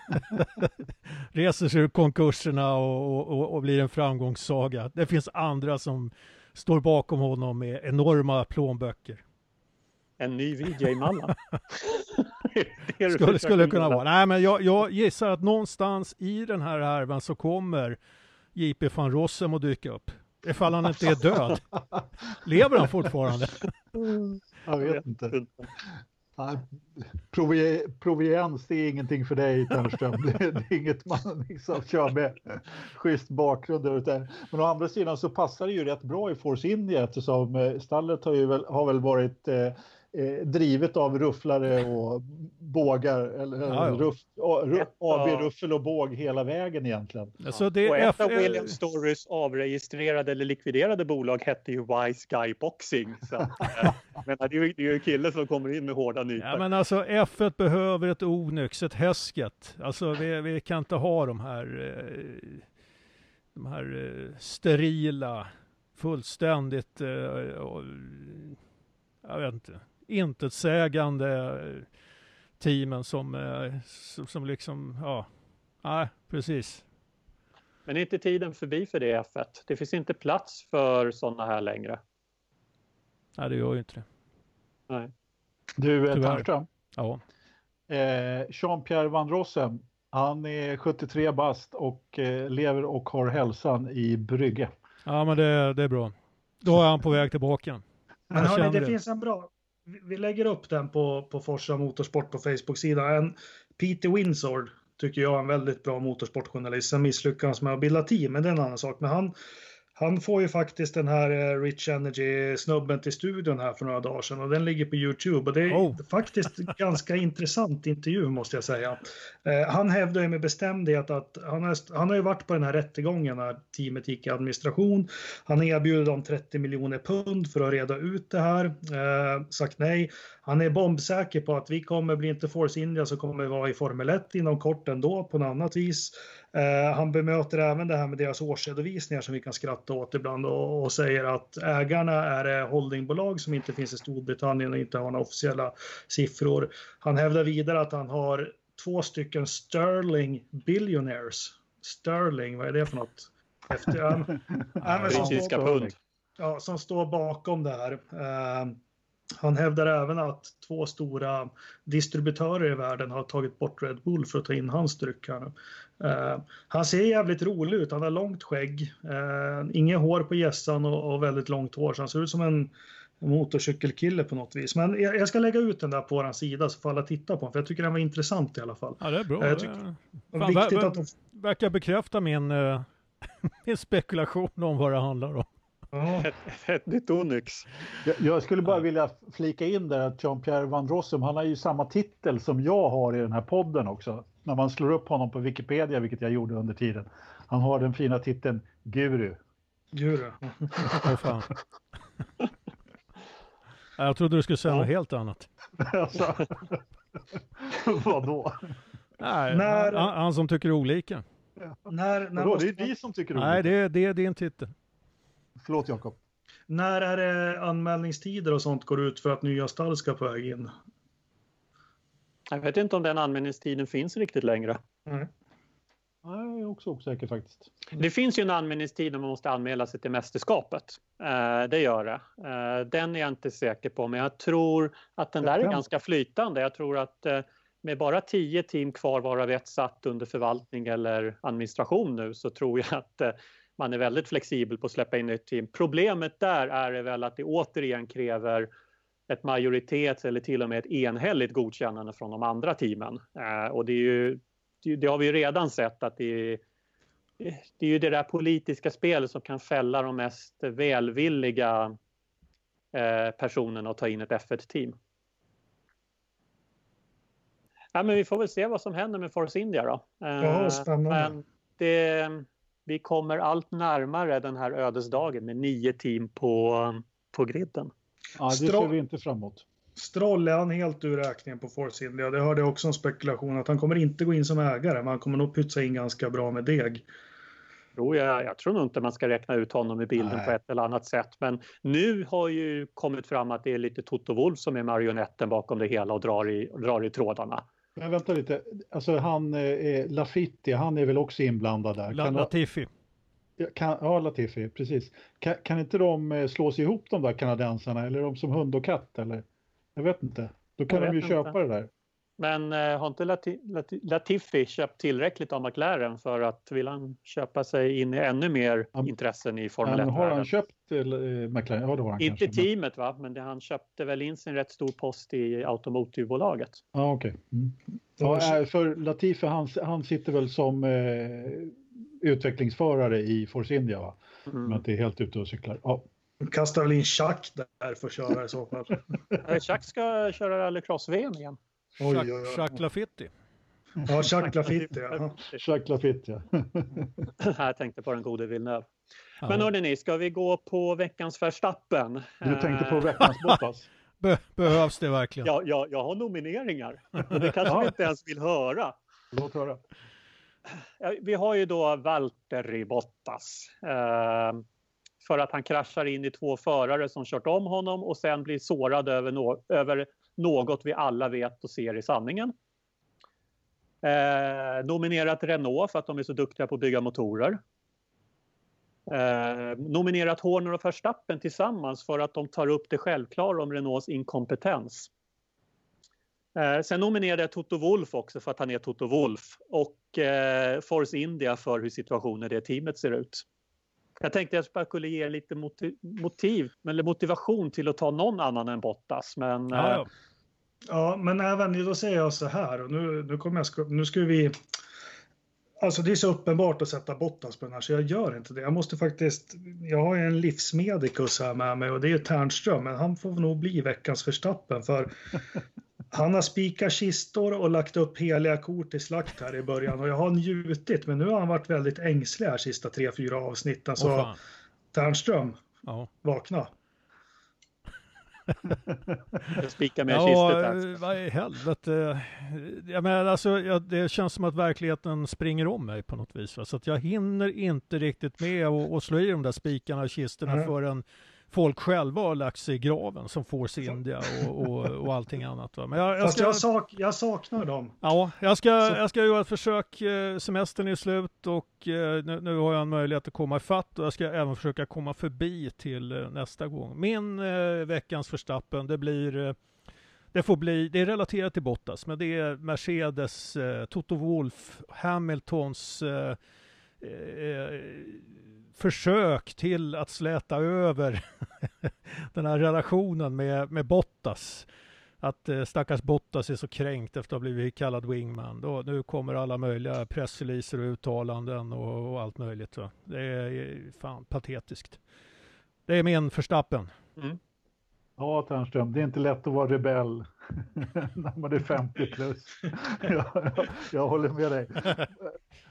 (laughs) reser sig ur konkurserna och, och, och blir en framgångssaga. Det finns andra som står bakom honom med enorma plånböcker. En ny (laughs) det Skulle, skulle kunna vara. Nej, men jag, jag gissar att någonstans i den här härvan så kommer JP van Rossem att dyka upp. Ifall han inte är död. (laughs) Lever han fortfarande? Jag vet inte. Nej, Proviens det är ingenting för dig Ternström. Det, är inget man liksom kör med schysst bakgrund. där. Men å andra sidan så passar det ju rätt bra i Force India eftersom eh, stallet har, ju väl, har väl varit eh, eh, drivet av rufflare och bågar. Eller Ja, ja. Ruff, A- Ru- Ett AB av- Ruffel och båg hela vägen egentligen. Så det Och är ett av William Storys avregistrerade eller likviderade bolag hette ju Wise Guy Boxing. Så, att, eh, (laughs) men det är ju det är ju en kille som kommer in med hårda nypor. Ja men alltså F1 behöver ett Onyx, ett Hesket. Alltså vi, vi kan inte ha de här, eh, de här sterila, fullständigt, och, jag vet inte, intetsägande teamen som, eh, som, som liksom, ja, nej, precis. Men är inte tiden förbi för det F1? Det finns inte plats för sådana här längre. Nej, det gör ju inte det. Nej. Du, Tyvärr. Ternström. Ja. Eh, Jean-Pierre Van Rossem. Han är 73 bast och eh, lever och har hälsan i Brygge. ja, men det, det är bra. Då är han på väg tillbaka. Men hörni, det det. finns en bra vi- lägger upp den på, på Forsa Motorsport på Facebook-sidan. Peter Winsord tycker jag är en väldigt bra motorsportjournalist. Sen misslyckades med att bilda team, men det är en annan sak. Men han, han får ju faktiskt den här eh, Rich Energy-snubben till studion här för några dagar sedan och den ligger på YouTube. Och det är Oh. faktiskt (laughs) ganska intressant intervju måste jag säga. Eh, han hävdar ju med bestämdhet att han har, han har ju varit på den här rättegången när teamet gick i administration. Han erbjuder dem 30 miljoner pund för att reda ut det här. Eh, sagt nej. Han är bombsäker på att vi kommer bli inte Force India så kommer vi vara i Formel 1 inom kort ändå på något annat vis. Eh, han bemöter även det här med deras årsredovisningar som vi kan skratta åt ibland och, och säger att ägarna är holdingbolag som inte finns i Storbritannien och inte har några officiella siffror. Han hävdar vidare att han har två stycken Sterling Billionaires. Sterling, vad är det för något? Efter, som (laughs) står- Brittiska pund. ja, som står bakom det här. Eh, han hävdar även att två stora distributörer i världen har tagit bort Red Bull för att ta in hans dryck här nu. Eh, han ser jävligt rolig ut, han har långt skägg, eh, inget hår på gässan och, och väldigt långt hår, så han ser ut som en motorcykelkille på något vis. Men jag, jag ska lägga ut den där på vår sida så får alla titta på den, för jag tycker den var intressant i alla fall. Ja, det är bra. Jag Det tycker- är- Och viktigt va- va- att de, verkar bekräfta min, (laughs) min spekulation om vad det handlar om. Ja, Ett nytt Onyx. Jag, jag skulle bara vilja flika in där att Jean-Pierre Van Rossum, han har ju samma titel som jag har i den här podden också. När man slår upp honom på Wikipedia, vilket jag gjorde under tiden. Han har den fina titeln Guru. guru. (laughs) Fan. Jag trodde du skulle säga Ja. något helt annat. (laughs) alltså, (laughs) vadå? Nej, När- han, han som tycker olika. När, när, vadå? måste Det är ni som tycker Nej, olika. det, det är din titel. Förlåt Jakob. när är det anmälningstider och sånt går ut för att nya stall ska på väg in? Jag vet inte om den anmälningstiden finns riktigt längre. Nej. Nej, jag är också osäker faktiskt. Det finns ju en anmälningstid när man måste anmäla sig till mästerskapet. Eh, det gör det. Eh, den är jag inte säker på, men jag tror att den där är ganska flytande. Jag tror att eh, med bara tio team kvar varav ett satt under förvaltning eller administration nu så tror jag att man är väldigt flexibel på att släppa in ett team. Problemet där är väl att det återigen kräver ett majoritets eller till och med ett enhälligt godkännande från de andra teamen. Eh, och det, ju, det, det har vi ju redan sett att det är det är ju det där politiska spelet som kan fälla de mest välvilliga eh, personerna att ta in ett F1-team. Ja, men vi får väl se vad som händer med Force India då. Eh, Ja, spännande. Men det, vi kommer allt närmare den här ödesdagen med nio team på, på griden. Ja, det ser vi inte framåt. Stroll, är han helt ur räkningen på Force India? Det hörde jag också en spekulation att han kommer inte gå in som ägare, men han kommer nog pytsa in ganska bra med deg. Jo, jag, jag tror nog inte man ska räkna ut honom i bilden Nej. på ett eller annat sätt. Men nu har ju kommit fram att det är lite Toto Wolff som är marionetten bakom det hela och drar i, drar i trådarna. Men vänta lite, alltså han eh, Lafitti, han är väl också inblandad där? La, Kan, Latifi. kan, ja, Latifi, precis. Kan, kan inte de eh, slås ihop de där kanadensarna eller är de som hund och katt eller? Jag vet inte. Då kan de ju vet köpa inte. det där. Men eh, har inte Lati, Lati, Latifi köpt tillräckligt av McLaren för att vill han köpa sig in i ännu mer Ja, intressen i Formel Men har 1-världen? han köpt eh, McLaren? Ja, det har han Inte kanske. men- teamet va, men det, han köpte väl in sin rätt stor post i automotivbolaget. Ja, okej. Mm. Ja, eh, för Latifi, han, han sitter väl som eh, utvecklingsförare i Force India, va? Mm. Jag inte är helt ute och cyklar. Ja, Kastar väl in Chuck där för att köra i så fall. (laughs) Eh, Jacques ska köra rallycross-VM igen. Jacques Lafitti. Ja, Chuck Lafitte, ja. (laughs) Jacques Lafitte, ja. (laughs) Jag tänkte på den gode Villeneuve. Ja. Men hörde ni, ska vi gå på veckans Verstappen? Du tänkte på Eh, veckans Bottas? (laughs) Be, behövs det verkligen? Ja, jag, jag har nomineringar. Det kanske Ja. vi inte ens vill höra. Låt höra. Ja, Vi har ju då Valtteri Bottas. Eh, för att han kraschar in i två förare som kört om honom och sen blir sårad över, no över något vi alla vet och ser i sanningen. Eh, nominerat Renault för att de är så duktiga på att bygga motorer. Eh, nominerat Horner och Verstappen tillsammans för att de tar upp det självklara om Renaults inkompetens. Eh, sen nominerade jag Toto Wolf också för att han är Toto Wolf och eh, Force India för hur situationen i det teamet ser ut. Jag tänkte att jag skulle ge lite motiv, eller motivation till att ta någon annan än Bottas. Men, ja, ja. ja, men även då säger jag så här och nu, nu, kommer jag, nu ska vi Alltså det är så uppenbart att sätta Bottas på den här så jag gör inte det. Jag måste faktiskt, jag har ju en livsmedikus här med mig och det är Ternström men han får nog bli veckans förstappen för (laughs) han har spikat kistor och lagt upp heliga kort i slakt här i början och jag har njutit men nu har han varit väldigt ängslig här sista tre, fyra avsnitten så oh, Ternström, oh. vakna. Spika med ja, kistet vad i helvete. Jag menar, alltså, jag, det känns som att verkligheten springer om mig på något vis. Va? Så att jag hinner inte riktigt med att slå i de där spikarna och kistorna mm. förrän folk själva har lagt sig i graven som Force India och, och, och allting annat. Va? Men jag, jag, ska, jag, sak, jag, saknar dem. Ja, jag ska, jag ska göra ett försök. Eh, semestern är slut och eh, nu, nu, har jag en möjlighet att komma ifatt och jag ska även försöka komma förbi till eh, nästa gång. Min eh, veckans förstappen, det blir det får bli, det är relaterat till Bottas, men det är Mercedes, eh, Toto Wolf, Hamiltons eh, eh, försök till att släta över (laughs) den här relationen med, med Bottas. Att eh, stackars Bottas är så kränkt efter att ha blivit kallad wingman. Då, nu kommer alla möjliga pressreleaser och uttalanden och, och allt möjligt. Va? Det är eh, fan patetiskt. Det är min förstappen. Mm. Ja, Ternström, det är inte lätt att vara rebell (laughs) när man är 50 plus. (laughs) jag, jag, jag håller med dig. (laughs)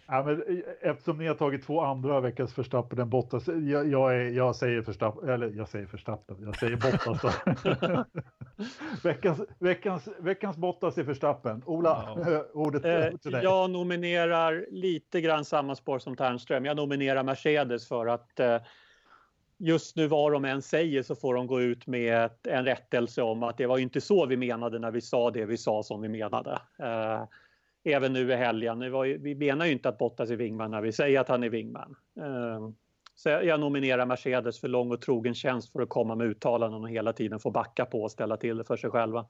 Ja, men eh, eftersom ni har tagit två andra veckans förstappen än Bottas, jag, jag, är, jag säger förstappen, eller jag säger förstappen, jag säger Bottas veckans, veckans, veckans Bottas är förstappen. Ola, ja. ordet eh, till dig. Jag nominerar lite grann samma spår som Ternström. Jag nominerar Mercedes för att eh, just nu vad de än säger så får de gå ut med en rättelse om att det var inte så vi menade när vi sa det vi sa som vi menade. Eh, även nu i helgen. Vi menar ju inte att Bottas är wingman när vi säger att han är wingman. Eh, så jag nominerar Mercedes för lång och trogen tjänst för att komma med uttalanden och hela tiden få backa på och ställa till det för sig själva.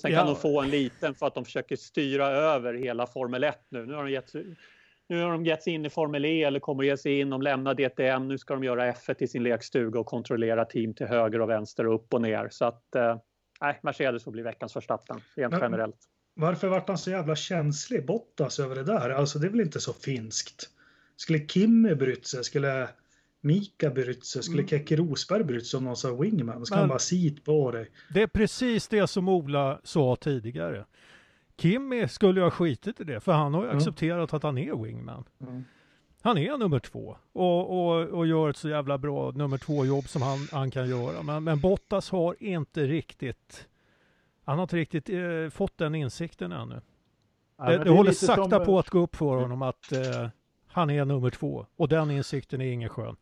Sen kan ja. de få en liten för att de försöker styra över hela Formel 1 nu. Nu har de gett, nu har de gett sig in i Formel E eller kommer ge sig in. De lämnar DTM. Nu ska de göra F1 i sin lekstuga och kontrollera team till höger och vänster och upp och ner. Så att eh, Mercedes får bli veckans förstappen rent generellt. Varför vart han så jävla känslig, Bottas, över det där? Alltså det är väl inte så finskt? Skulle Kimmy brytt sig? Skulle Mika brytt sig? Skulle mm. Keke Rosberg brytt sig om någon sa wingman? Ska han bara sit på dig? Det är precis det som Ola sa tidigare. Kimmy skulle ju ha skitit i det, för han har ju mm. accepterat att han är wingman. Mm. Han är nummer två och, och, och gör ett så jävla bra nummer två jobb som han, han kan göra. Men, men Bottas har inte riktigt han har inte riktigt eh, fått den insikten ännu. Ja, det, det, det håller sakta som... på att gå upp för honom att eh, han är nummer två och den insikten är ingen skön.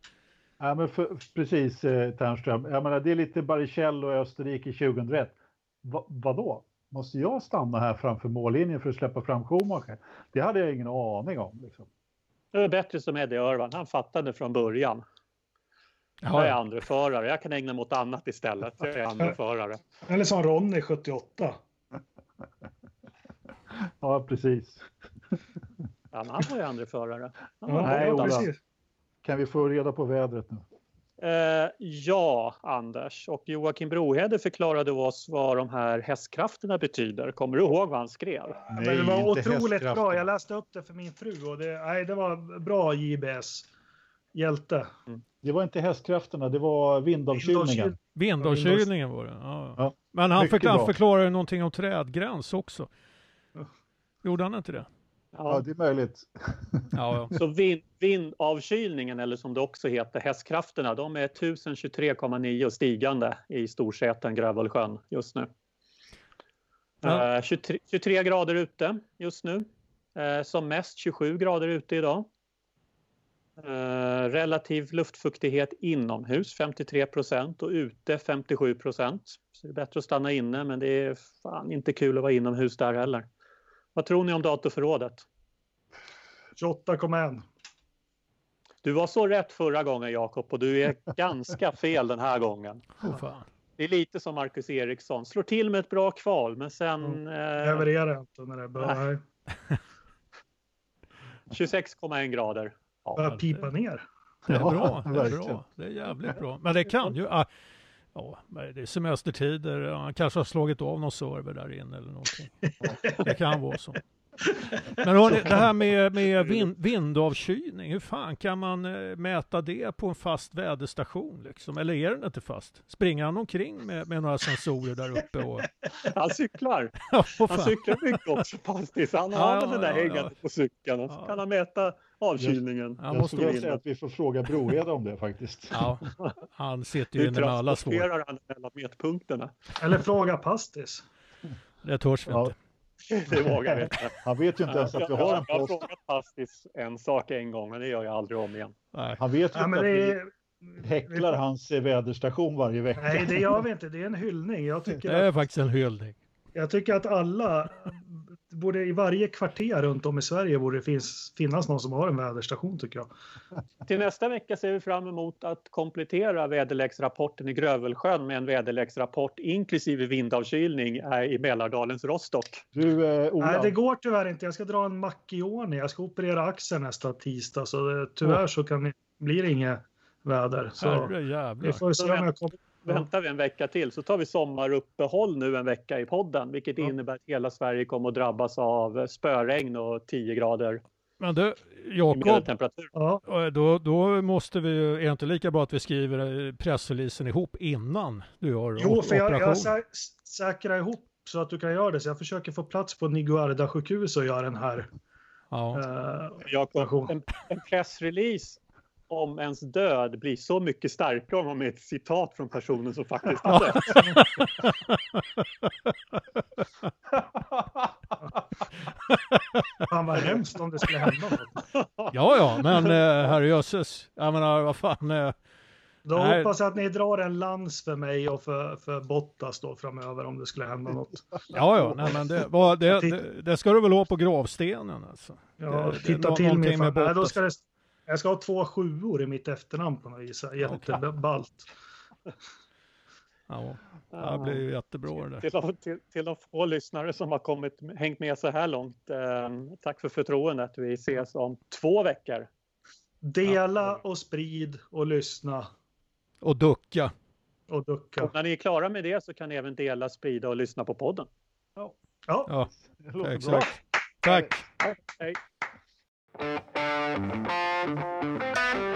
Ja, men för, precis eh, Ternström. Jag menar, det är lite Barrichello och Österrike 2001. Va, vadå? Måste jag stanna här framför mållinjen för att släppa fram Schumacher? Det hade jag ingen aning om. Liksom. Det är bättre som Eddie Irvan. Han fattade från början. Jag är andra förare. Jag kan ägna mig åt annat istället. Jag är andra förare. Eller som Ronny 78. Ja, precis. Ja, han var ju andra förare. Ja, nej. Kan vi få reda på vädret nu? Eh, ja, Anders. Och Joakim Brohede förklarade oss vad de här hästkrafterna betyder. Kommer du ihåg vad han skrev? Nej, Men det var otroligt bra. Jag läste upp det för min fru och det, nej, det var bra JBS. Hjälte. Mm. Det var inte hästkrafterna, det var vindavkylningen. Vindavkylningen var det, ja. ja. Men han, förklar, han förklarade någonting om trädgräns också. Gjorde han inte det? Ja, det är möjligt. (laughs) Ja, ja. Så vind, vindavkylningen, eller som det också heter, hästkrafterna, de är 1023,9 och stigande i Storsäten, Grövelsjön just nu. Ja. Uh, 23, 23, grader ute just nu. Uh, som mest 27 grader ute idag. Eh, relativ luftfuktighet inomhus 53% och ute 57 Så det är bättre att stanna inne men det är fan inte kul att vara inomhus där heller. Vad tror ni om datorförrådet? 28,1. Du var så rätt förra gången Jakob och du är (laughs) ganska fel den här gången. Oh, fan. Det är lite som Marcus Eriksson, slår till med ett bra kval men sen... Mm. Eh, Levererar inte när det. Nej. (laughs) 26,1 grader. Börjar pipa ner. Det är Ja, bra, det är bra. Det är jävligt bra. Men det kan ju... Ja, men det är semestertider. Han kanske har slagit av någon server där inne eller någonting. Det kan vara så. Men hörni, det här med, med vind, vindavkylning, hur fan kan man eh, mäta det på en fast väderstation? Liksom? Eller är den inte fast? Springer han omkring med, med några sensorer där uppe? Och... (laughs) Han cyklar. Ja, Han cyklar mycket också faktiskt. Han Ja, har ja, den där ja, hängande ja. på cykeln och så Ja. kan han mäta avkylningen. Jag måste skulle säga att vi får fråga Brohede om det faktiskt. Ja, han sitter ju Hur inne med alla svår. transporterar han mellan mätpunkterna? Eller fråga Pastis. Det törs vi Ja. inte. Det vågar vi inte. Han vet ju inte ens att vi Jag, har jag, en jag har post. frågat Pastis en sak en gång men det gör jag aldrig om igen. Nej. Han vet ju Ja, inte att det vi häcklar hans eh, väderstation varje vecka. Nej, det gör vi inte. Det är en hyllning. Jag tycker, Det är att, faktiskt en hyllning. Jag tycker att alla, borde i varje kvarter runt om i Sverige borde det finns, finnas någon som har en väderstation tycker jag. Till nästa vecka ser vi fram emot att komplettera väderleksrapporten i Grövelsjön med en väderleksrapport inklusive vindavkylning eh, i Mälardalens Rostock. Du, eh, Nej, det går tyvärr inte. Jag ska dra en Macchioni. Jag ska operera axeln nästa tisdag, så det, tyvärr så kan det, blir det inget väder. Så Herre vi jävlar. får se om jag kommer. Väntar vi en vecka till så tar vi sommaruppehåll nu en vecka i podden vilket Ja. innebär att hela Sverige kommer att drabbas av spöregn och 10 grader Men du, Jakob. Ja, då, då måste vi ju, är det inte lika bra att vi skriver eh, pressreleasen ihop innan du gör jo, för jag, jag sä, säkrar ihop så att du kan göra det. Så jag försöker få plats på Niguarda sjukhus och göra den här. Ja. eh, Jakob, en, en pressrelease om ens död blir så mycket starkare om man med ett citat från personen som faktiskt har dött. fan vad hemskt om det skulle hända något. ja, ja, men eh, herrejösses. Jag menar, vad fan. Eh, Då Nej. hoppas jag att ni drar en lans för mig och för, för Bottas då framöver om det skulle hända något. ja, ja, nej, men det, vad, det, det, det ska du väl ha på gravstenen alltså. Ja, Det- titta till mig. med Fan. Nej, då ska det, jag ska ha två sjuor i mitt efternamn på något vis. Jätteballt. Ja, det blir ju jättebra det. Till, till, till de få lyssnare som har kommit, hängt med så här långt. Eh, tack för förtroendet. Vi ses om två veckor. Dela och sprid och lyssna Och ducka. och ducka. Och när ni är klara med det så kan ni även dela, sprida och lyssna på podden. Ja. Ja, låter bra. exakt. Tack. Hej! Música